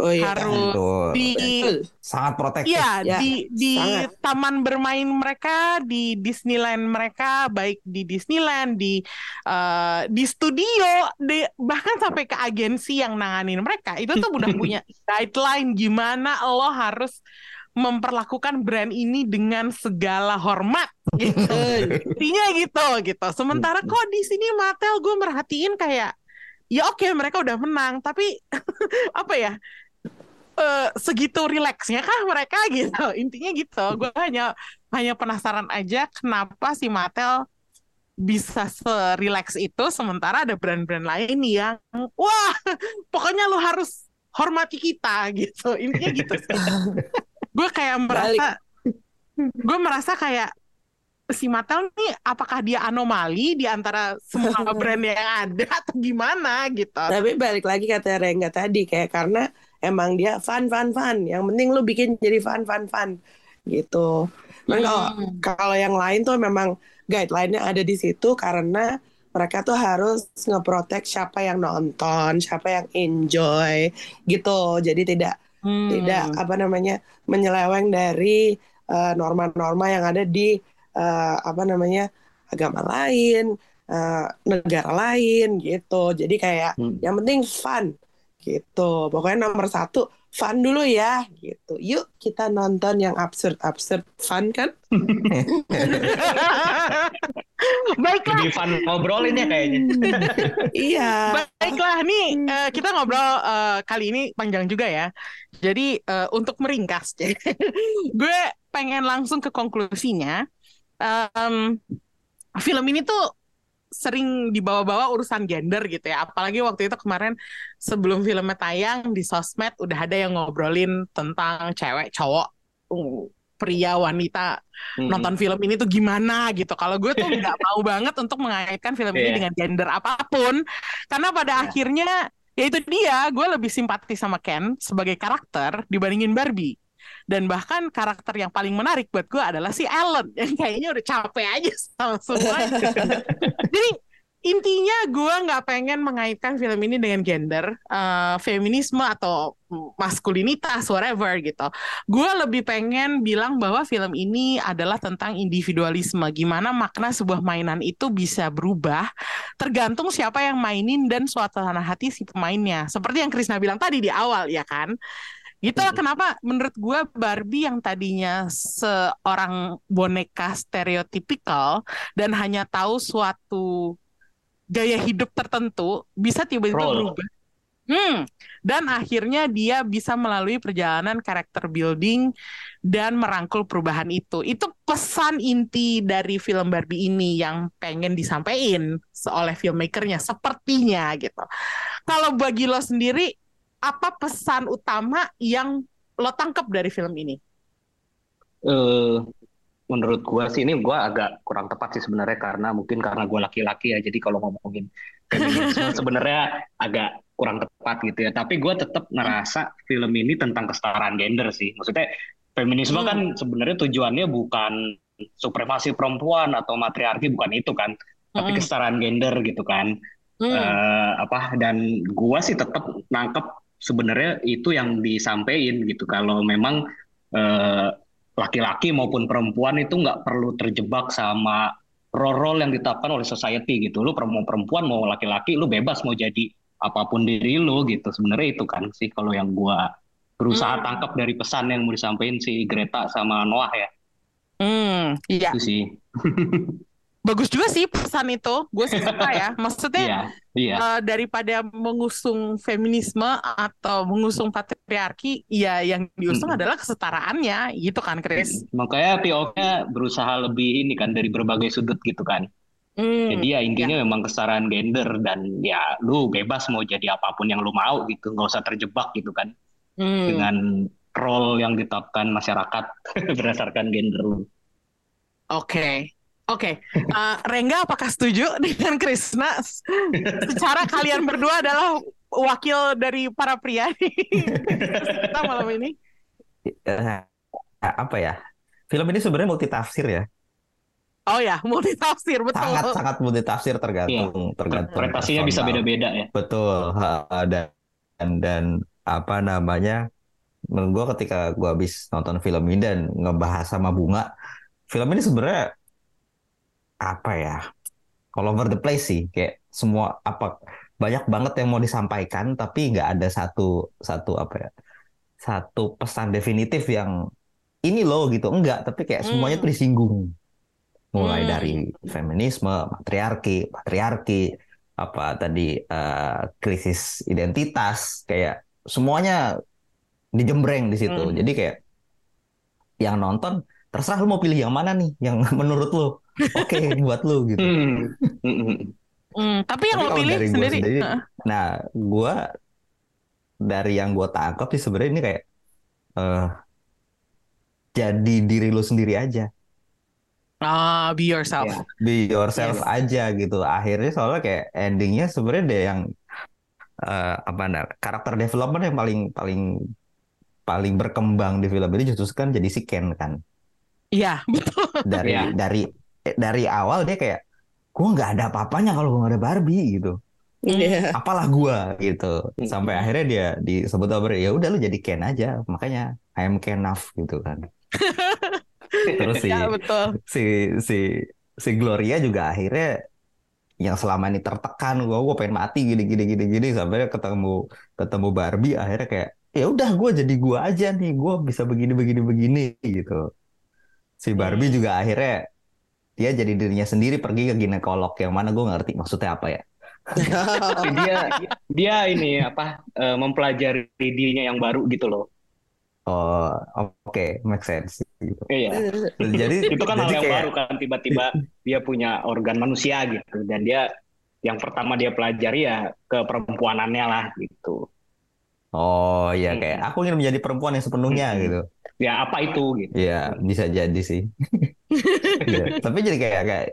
Oh iya. harus Betul. di Betul. sangat protektif. Iya, Ya, di di sangat. taman bermain mereka, di Disneyland mereka, baik di Disneyland, di eh, di studio, di, bahkan sampai ke agensi yang nanganin mereka, itu tuh udah punya guideline gimana lo harus memperlakukan brand ini dengan segala hormat gitu. Intinya gitu gitu. Sementara kok di sini Mattel gue merhatiin kayak ya oke mereka udah menang, tapi apa ya? Eh, segitu rileksnya kah mereka gitu? Intinya gitu. Gue hanya hanya penasaran aja kenapa si Mattel bisa serileks itu sementara ada brand-brand lain yang wah pokoknya lu harus hormati kita gitu. Intinya gitu gue kayak merasa gue merasa kayak si Mattel nih apakah dia anomali di antara semua brand yang ada atau gimana gitu? Tapi balik lagi kata Rengga tadi kayak karena emang dia fun fun fun. Yang penting lu bikin jadi fun fun fun gitu. Dan kalau Hmm. kalau yang lain tuh memang guideline-nya ada di situ karena mereka tuh harus ngeprotek siapa yang nonton, siapa yang enjoy gitu. Jadi tidak Hmm. tidak apa namanya menyeleweng dari eh, norma-norma yang ada di eh, apa namanya agama lain, eh, negara lain gitu. Jadi kayak Hmm. yang penting fun gitu. Pokoknya nomor satu fun dulu ya gitu. Yuk kita nonton yang absurd absurd fun kan? Baiklah, Lebih fun ngobrolin ya kayaknya. iya. baiklah nih eh, kita ngobrol eh, kali ini panjang juga ya. Jadi eh, untuk meringkas, gue pengen langsung ke konklusinya. Em, film ini tuh sering dibawa-bawa urusan gender gitu ya. Apalagi waktu itu kemarin sebelum filmnya tayang di sosmed udah ada yang ngobrolin tentang cewek, cowok, uh, pria, wanita Hmm. nonton film ini tuh gimana gitu. Kalau gue tuh nggak mau banget untuk mengaitkan film ini Iya. dengan gender apa pun, karena pada Iya. akhirnya ya itu dia, gue lebih simpati sama Ken sebagai karakter dibandingin Barbie. Dan bahkan karakter yang paling menarik buat gue adalah si Ellen yang kayaknya udah capek aja sama semua. Jadi intinya gue nggak pengen mengaitkan film ini dengan gender, eh, feminisme atau maskulinitas, whatever gitu. Gue lebih pengen bilang bahwa film ini adalah tentang individualisme. Gimana makna sebuah mainan itu bisa berubah tergantung siapa yang mainin dan suasana hati si pemainnya. Seperti yang Krisna bilang tadi di awal, ya kan? Itulah kenapa menurut gue Barbie yang tadinya seorang boneka stereotipikal dan hanya tahu suatu gaya hidup tertentu bisa tiba-tiba berubah. Hmm, dan akhirnya dia bisa melalui perjalanan karakter building dan merangkul perubahan itu. Itu pesan inti dari film Barbie ini yang pengen disampaikan oleh filmmakernya sepertinya gitu. Kalau bagi lo sendiri, apa pesan utama yang lo tangkap dari film ini? eh menurut gua sih ini gua agak kurang tepat sih sebenarnya karena mungkin karena gua laki-laki ya jadi kalau ngomongin feminisme sebenarnya agak kurang tepat gitu ya tapi gua tetap ngerasa film ini tentang kesetaraan gender sih maksudnya feminisme Hmm. kan sebenarnya tujuannya bukan supremasi perempuan atau matriarki bukan itu kan tapi Mm-mm. kesetaraan gender gitu kan Hmm. eh, apa dan gua sih tetap nangkep sebenarnya itu yang disampaikan gitu kalau memang eh, laki-laki maupun perempuan itu nggak perlu terjebak sama role-role yang ditetapkan oleh society gitu lu per- mau perempuan mau laki-laki lu bebas mau jadi apa pun diri lu gitu sebenarnya itu kan sih kalau yang gua berusaha Hmm. tangkap dari pesan yang mau disampaikan si Greta sama Noah ya Hmm, iya. itu sih Bagus juga sih pesan itu. Gue sih suka ya. Maksudnya iya iya eh, daripada mengusung feminisme atau mengusung patriarki, ya yang diusung Mm-mm. adalah kesetaraannya, gitu kan, Chris? makanya PO-nya berusaha lebih ini kan dari berbagai sudut gitu kan Hmm, Jadi ya intinya memang kesetaraan gender dan ya lu bebas mau jadi apa pun yang lu mau gitu, nggak usah terjebak gitu kan hmm. dengan role yang ditetapkan masyarakat berdasarkan gender lu. Oke, oke. Eh, Rengga, apakah setuju dengan Krisna? Secara kalian berdua adalah wakil dari para pria di kita malam ini. Eh, apa ya? Film ini sebenarnya multitafsir ya. Oh ya, multitafsir betul. Sangat sangat multitafsir tergantung tergantung Interpretasinya bisa beda-beda ya. Betul. dan dan dan apa namanya? Menurut gua ketika gua habis nonton film ini dan ngebahas sama Bunga, film ini sebenarnya apa ya? All over the place sih, kayak semua apa banyak banget yang mau disampaikan tapi nggak ada satu satu apa ya? Satu pesan definitif yang ini loh gitu. Enggak, tapi kayak semuanya Hmm. tuh disinggung. Mulai Hmm. dari feminisme, matriarki, patriarki, apa tadi eh, krisis identitas kayak semuanya dijembreng di situ. Hmm. Jadi kayak yang nonton terserah lu mau pilih yang mana nih yang menurut lu oke buat lu gitu. Hmm. Hmm. Hmm, tapi yang Tapi lo pilih sendiri, sendiri. Nah, gua dari yang gua tangkap sih sebenarnya ini kayak eh jadi diri lu sendiri aja. ah, be yourself. Ya. Be yourself Yes. aja gitu. Akhirnya soalnya kayak endingnya sebenarnya deh yang eh, apa nah, karakter development yang paling paling paling berkembang di film ini justru kan jadi si Ken kan. Iya, betul. Dari Iya. dari dari awal dia kayak gua nggak ada apa-apanya kalau gua nggak ada Barbie gitu. Iya. Apalah gua gitu. Sampai Hmm. akhirnya dia disebut apa ya udah lu jadi Ken aja. Makanya I am Ken enough gitu kan. Terus si Ya, betul. si si si Gloria juga akhirnya yang selama ini tertekan gue gue pengen mati gini gini gini gini sampai ketemu ketemu Barbie akhirnya kayak ya udah gue jadi gue aja nih gue bisa begini begini begini gitu si Barbie Hmm. juga akhirnya dia jadi dirinya sendiri pergi ke ginekolog yang mana gue ngerti maksudnya apa ya dia dia ini apa eh, mempelajari dirinya yang baru gitu loh. oh oke make sense gitu. Iya. jadi Itu kan hal yang kayak- baru kan tiba-tiba dia punya organ manusia gitu dan dia yang pertama dia pelajari ya ke perempuanannya lah gitu. Oh ya Hmm. kayak aku ingin menjadi perempuan yang sepenuhnya Hmm. gitu Ya apa itu gitu. Iya, bisa jadi sih. Iya, Tapi jadi kayak kayak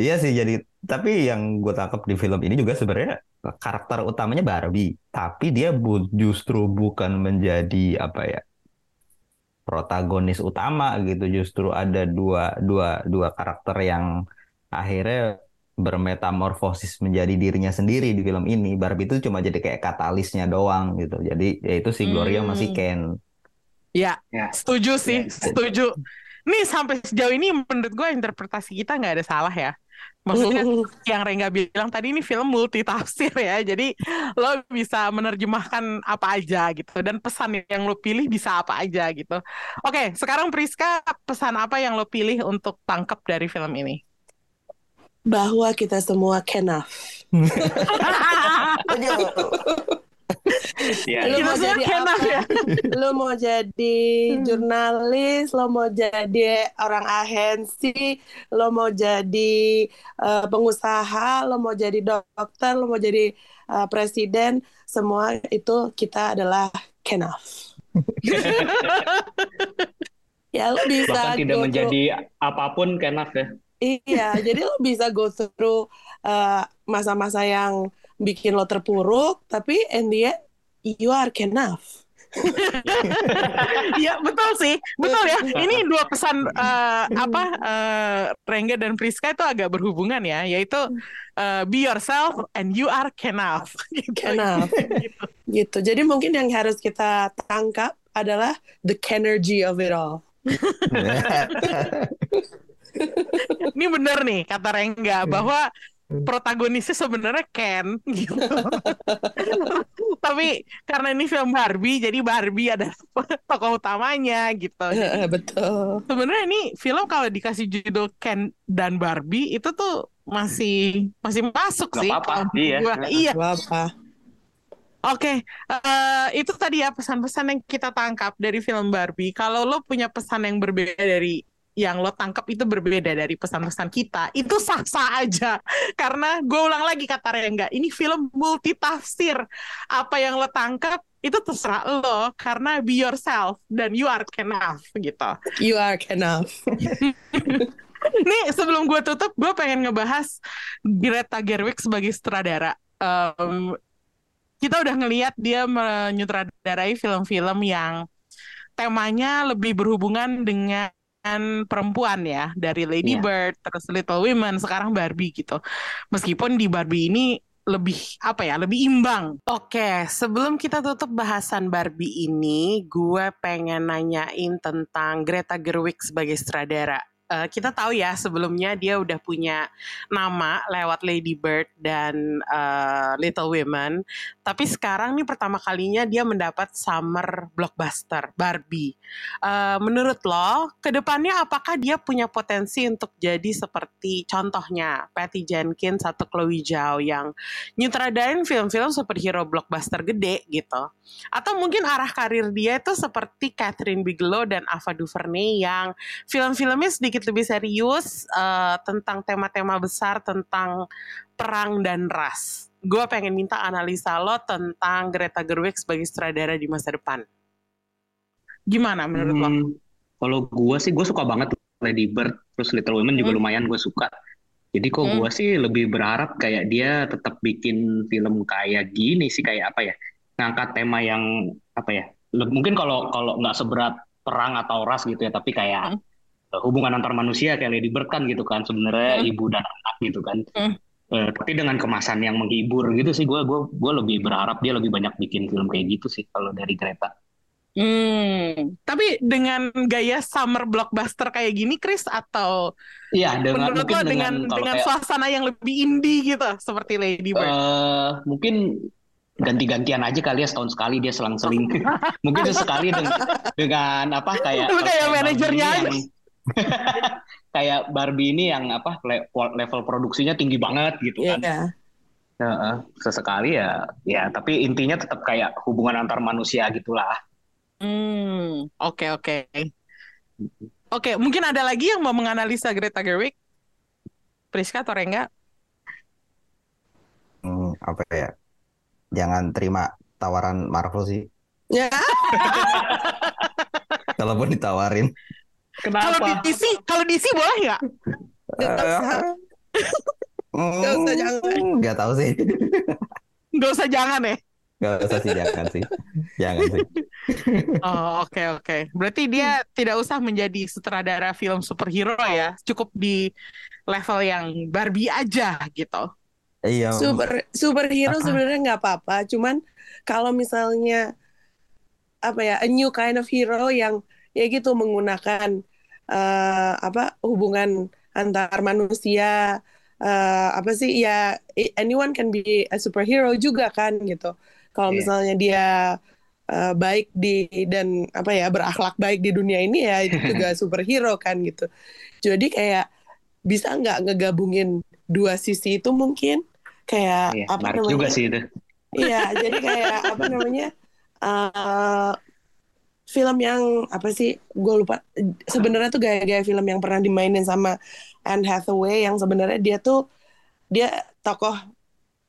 Iya sih jadi tapi yang gue tangkap di film ini juga sebenarnya karakter utamanya Barbie, tapi dia bu- justru bukan menjadi apa ya protagonis utama gitu, justru ada dua dua dua karakter yang akhirnya bermetamorfosis menjadi dirinya sendiri di film ini. Barbie itu cuma jadi kayak katalisnya doang gitu. Jadi yaitu si Gloria Hmm. Ken. Ya, Ya. setuju sih, Ya. setuju. Nih sampai sejauh ini menurut gue interpretasi kita nggak ada salah ya. Maksudnya yang Rengga bilang tadi ini film multitafsir ya. Jadi lo bisa menerjemahkan apa aja gitu dan pesan yang lo pilih bisa apa aja gitu. Oke, sekarang Priska pesan apa yang lo pilih untuk tangkap dari film ini? Bahwa kita semua kenaf. Ya, Lu Kita mau jadi kenaf ya. Lo mau jadi jurnalis, lo mau jadi orang agensi, lo mau jadi eh, pengusaha, lo mau jadi dokter, lo mau jadi eh, presiden, semua itu kita adalah kenaf. ya lo bisa bahkan tidak go menjadi apa pun kenaf ya. Iya, jadi lo bisa go through uh, masa-masa yang bikin lo terpuruk, tapi in the end, you are enough. Iya betul sih, betul ya. Ini dua pesan eh, apa eh, Rengga dan Priska itu agak berhubungan ya, yaitu eh, be yourself and you are enough. Gitu. Enough. Gitu. Jadi mungkin yang harus kita tangkap adalah the energy of it all. Ini bener nih kata Rengga bahwa protagonisnya sebenarnya Ken gitu. Tapi karena ini film Barbie, jadi Barbie ada tokoh utamanya gitu. Jadi Betul. sebenarnya ini film kalau dikasih judul Ken dan Barbie itu tuh masih masih masuk Nggak sih. apa-apa, iya. gua. Iya. Apa? Oke, eh, itu tadi ya pesan-pesan yang kita tangkap dari film Barbie. Kalau lo punya pesan yang berbeda dari yang lo tangkap itu berbeda dari pesan-pesan kita, itu sah-sah aja. Karena gue ulang lagi kata Rengga, ini film multitafsir. Apa yang lo tangkap itu terserah lo, karena be yourself dan you are enough gitu. You are enough. Nih sebelum gue tutup, gue pengen ngebahas Greta Gerwig sebagai sutradara. Em, kita udah ngelihat dia menyutradarai film-film yang temanya lebih berhubungan dengan perempuan ya, dari Lady Iya. Bird, terus Little Women, sekarang Barbie gitu. Meskipun di Barbie ini lebih apa ya, lebih imbang. Oke, sebelum kita tutup bahasan Barbie ini, gue pengen nanyain tentang Greta Gerwig sebagai sutradara. Eh, kita tahu ya sebelumnya dia udah punya nama lewat Lady Bird dan eh, Little Women, tapi sekarang nih pertama kalinya dia mendapat summer blockbuster Barbie. Eh, menurut lo, ke depannya apakah dia punya potensi untuk jadi seperti contohnya Patty Jenkins atau Chloe Zhao yang nyutradain film-film superhero blockbuster gede gitu? Atau mungkin arah karir dia itu seperti Catherine Bigelow dan Ava DuVernay yang film-filmnya sedikit lebih serius eh, tentang tema-tema besar tentang perang dan ras. Gue pengen minta analisa lo tentang Greta Gerwig sebagai sutradara di masa depan. Gimana menurut lo? Hmm, kalau gue sih gue suka banget Lady Bird, terus Little Women juga Hmm. lumayan gue suka. Jadi kok Hmm. gue sih lebih berharap kayak dia tetap bikin film kayak gini sih kayak apa ya, ngangkat tema yang apa ya, mungkin kalau kalau nggak seberat perang atau ras gitu ya, tapi kayak Hmm. Eh, hubungan antar manusia kayak Lady Bird kan gitu kan, sebenarnya Hmm. ibu dan anak gitu kan. Hmm. Eh, tapi dengan kemasan yang menghibur gitu sih, gue gue gue lebih berharap dia lebih banyak bikin film kayak gitu sih kalau dari Greta. Hmm, tapi dengan gaya summer blockbuster kayak gini, Chris, atau Iya, dengan menurut lo dengan dengan kayak suasana yang lebih indie gitu, seperti Lady Bird? eh mungkin ganti-gantian aja kali ya setahun sekali dia selang-seling. mungkin sesekali dengan, dengan apa kayak kayak manajernya yang kayak Barbie ini yang apa le- level produksinya tinggi banget gitu kan. Iya. Heeh, sesekali ya ya tapi intinya tetap kayak hubungan antar manusia gitulah. Hmm, oke oke. Oke, mungkin ada lagi yang mau menganalisa Greta Gerwig? Priska atau Rengga? Hmm, apa ya? Jangan terima tawaran Marvel sih. Ya, Kalaupun ditawarin. Kalau di DC, kalau DC boleh nggak? Nggak usah. Usah, jangan. Hmm, Nggak tahu sih. Nggak usah jangan ya. Nggak usah sih, jangan sih. Jangan sih. Oh, oke oke. Berarti dia tidak usah menjadi sutradara film superhero ya. Cukup di level yang Barbie aja gitu. Iya. super superhero sebenarnya nggak apa-apa. Cuman kalau misalnya apa ya, a new kind of hero yang ya gitu menggunakan eh, apa hubungan antar manusia eh, apa sih ya anyone can be a superhero juga kan gitu. Kalau Iya. misalnya dia eh, baik di dan apa ya berakhlak baik di dunia ini ya itu juga superhero kan gitu. Jadi kayak bisa nggak ngegabungin dua sisi itu mungkin kayak Iya, apa namanya? juga sih itu. Iya, jadi kayak apa namanya? eh film yang apa sih? Gue lupa. Sebenarnya tuh gaya-gaya film yang pernah dimainin sama Anne Hathaway yang sebenarnya dia tuh dia tokoh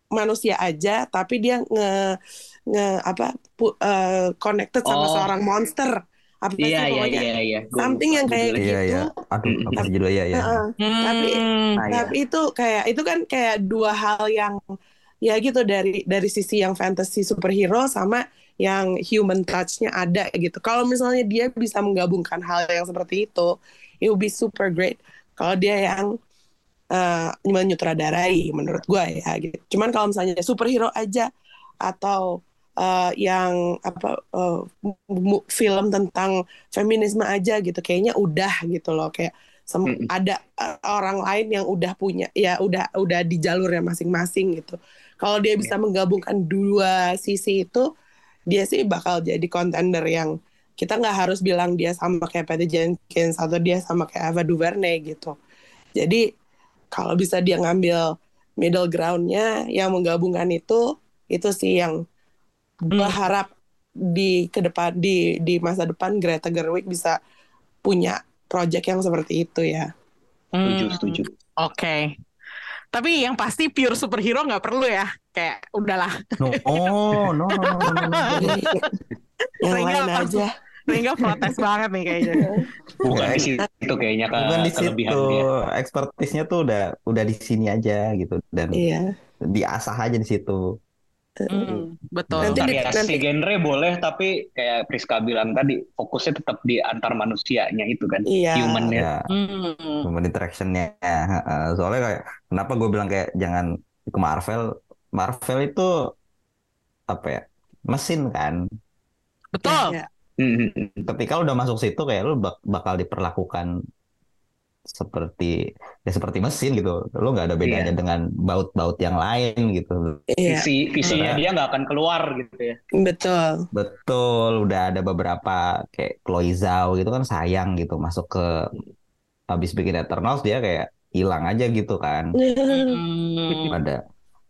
manusia aja, tapi dia nge nge apa pu- eh, connected sama Oh. seorang monster. Apa sih Iya pokoknya? iya iya. Gua Something yang kayak judulnya. Iya, gitu. Aduh, Mm-mm. apa sih judulnya? Heeh. Tapi- Hmm. Ah, iya. Tapi itu kayak itu kan kayak dua hal yang ya gitu dari dari sisi yang fantasy superhero sama yang human touch-nya ada gitu. Kalau misalnya dia bisa menggabungkan hal yang seperti itu, it would be super great. Kalau dia yang eh, menyutradarai menurut gue ya gitu. Cuman kalau misalnya superhero aja atau eh, yang apa mu- film tentang feminisme aja gitu, kayaknya udah gitu loh kayak sem- Mm-mm. ada eh, orang lain yang udah punya ya udah udah di jalurnya masing-masing gitu. Kalau dia bisa menggabungkan dua sisi itu, dia sih bakal jadi contender yang kita nggak harus bilang dia sama kayak Patty Jenkins atau dia sama kayak Ava DuVernay gitu. Jadi kalau bisa dia ngambil middle ground-nya yang menggabungkan itu, itu sih yang gue Hmm. harap di ke depan di di masa depan Greta Gerwig bisa punya project yang seperti itu ya. Setuju Hmm. setuju. Oke. Tapi yang pasti pure superhero nggak perlu ya. Kayak udahlah. No, oh, no, no, no, no, no, no. Yang Rengga lain aja. Rengga protes banget nih kayaknya. Bukan Bukan, di situ kayaknya ke bukan di situ. Expertise-nya tuh udah udah di sini aja gitu dan Iya. diasah aja di situ. Hmm, betul. Nanti di- Variasi nanti- genre boleh tapi kayak Priska bilang tadi fokusnya tetap di antar manusianya itu kan Iya. human-nya. Ya, Hmm. human interaction-nya. Heeh. Soalnya kayak kenapa gue bilang kayak jangan ke Marvel. Marvel itu apa ya? Mesin kan. Betul. Iya. Hmm. Ketika lu udah masuk situ kayak lu bak- bakal diperlakukan seperti ya seperti mesin gitu. Lu nggak ada bedanya Iya. dengan baut-baut yang lain gitu. Iya, Visi visinya dia nggak akan keluar gitu ya. betul. Betul, udah ada beberapa kayak Chloe Zhao gitu kan sayang gitu masuk ke habis bikin Eternals dia kayak hilang aja gitu kan. Hmm. Ada.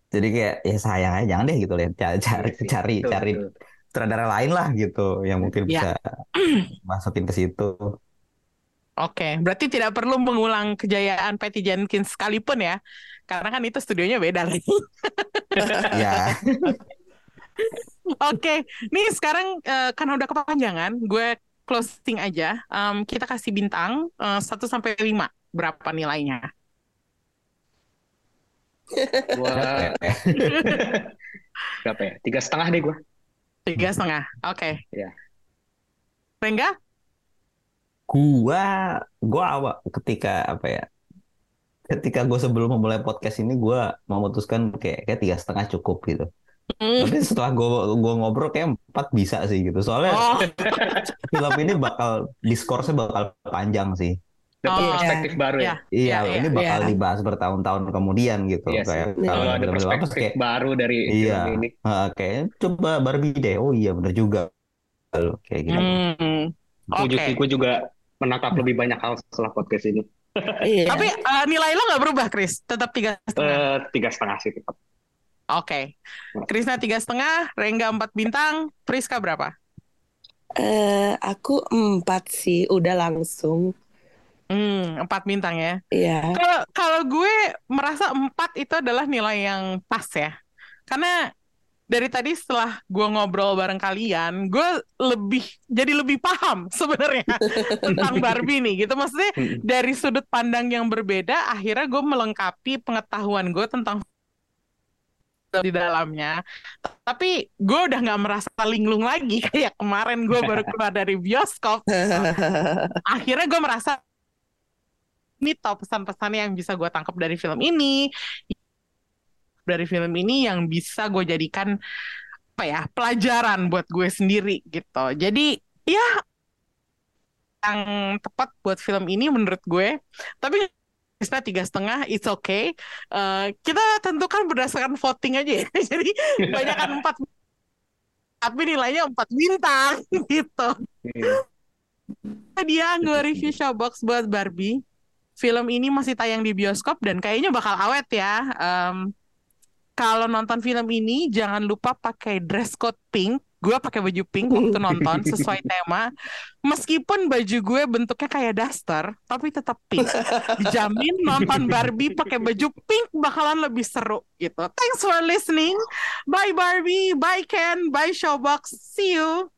Jadi kayak ya sayang aja jangan deh gitu lihat cari cari Iya cari, betul, cari betul. sutradara lain lah gitu yang mungkin Ya. bisa masukin ke situ. Oke, berarti tidak perlu mengulang kejayaan Patty Jenkins sekalipun ya. Karena kan itu studionya beda lagi. Ya, Oke, nih sekarang eh, karena udah kepanjangan, gue closing aja. Em, kita kasih bintang 1 sampai 5. Berapa nilainya? Gua berapa ya? Tiga setengah deh gua. Tiga setengah. Oke. Iya. Rengga? Gua gua awal ketika apa ya? Ketika gue sebelum memulai podcast ini gua memutuskan kayak kayak tiga setengah cukup gitu. Hmm. Tapi setelah gue gua ngobrol kayak empat bisa sih gitu. Soalnya Oh, film ini bakal diskursnya bakal panjang sih. Dapat Oh, perspektif baru ya. ya. Iya, Iya, ini bakal iya. dibahas bertahun-tahun kemudian gitu. Iya sih. kayak Iya. Kalau ada film-film apa perspektif kayak baru dari Iya. film ini. ah, kayak coba Barbie deh. Oh iya bener juga. Lalu kayak gitu. Oke. sih, gue juga menangkap lebih banyak hal setelah podcast ini. Iya. Tapi eh, nilai lo nggak berubah, Chris? Tetap tiga setengah. Eh, tiga setengah sih tetap. Oke. Krisna tiga setengah, Rengga empat bintang, Priska berapa? Eh, aku empat sih, udah langsung. Hmm, empat bintang ya. Iya. Kalau kalau gue merasa empat itu adalah nilai yang pas ya. Karena dari tadi setelah gue ngobrol bareng kalian, gue lebih jadi lebih paham sebenarnya tentang Barbie nih gitu. Maksudnya Hmm. dari sudut pandang yang berbeda, akhirnya gue melengkapi pengetahuan gue tentang di dalamnya. Tapi gue udah nggak merasa linglung lagi kayak kemarin gue baru keluar dari bioskop. Akhirnya gue merasa ini tau pesan-pesan yang bisa gue tangkap dari film ini dari film ini yang bisa gue jadikan apa ya pelajaran buat gue sendiri gitu jadi ya yang tepat buat film ini menurut gue tapi Krisna tiga setengah, it's okay. Eh, kita tentukan berdasarkan voting aja ya. Jadi banyakkan empat, tapi nilainya empat bintang gitu. Dia gue review Showbox buat Barbie. Film ini masih tayang di bioskop dan kayaknya bakal awet ya. Em, kalau nonton film ini jangan lupa pakai dress code pink. Gue pakai baju pink waktu nonton sesuai tema. Meskipun baju gue bentuknya kayak daster, tapi tetap pink. Dijamin nonton Barbie pakai baju pink bakalan lebih seru gitu. Thanks for listening. Bye Barbie, bye Ken, bye Showbox. See you.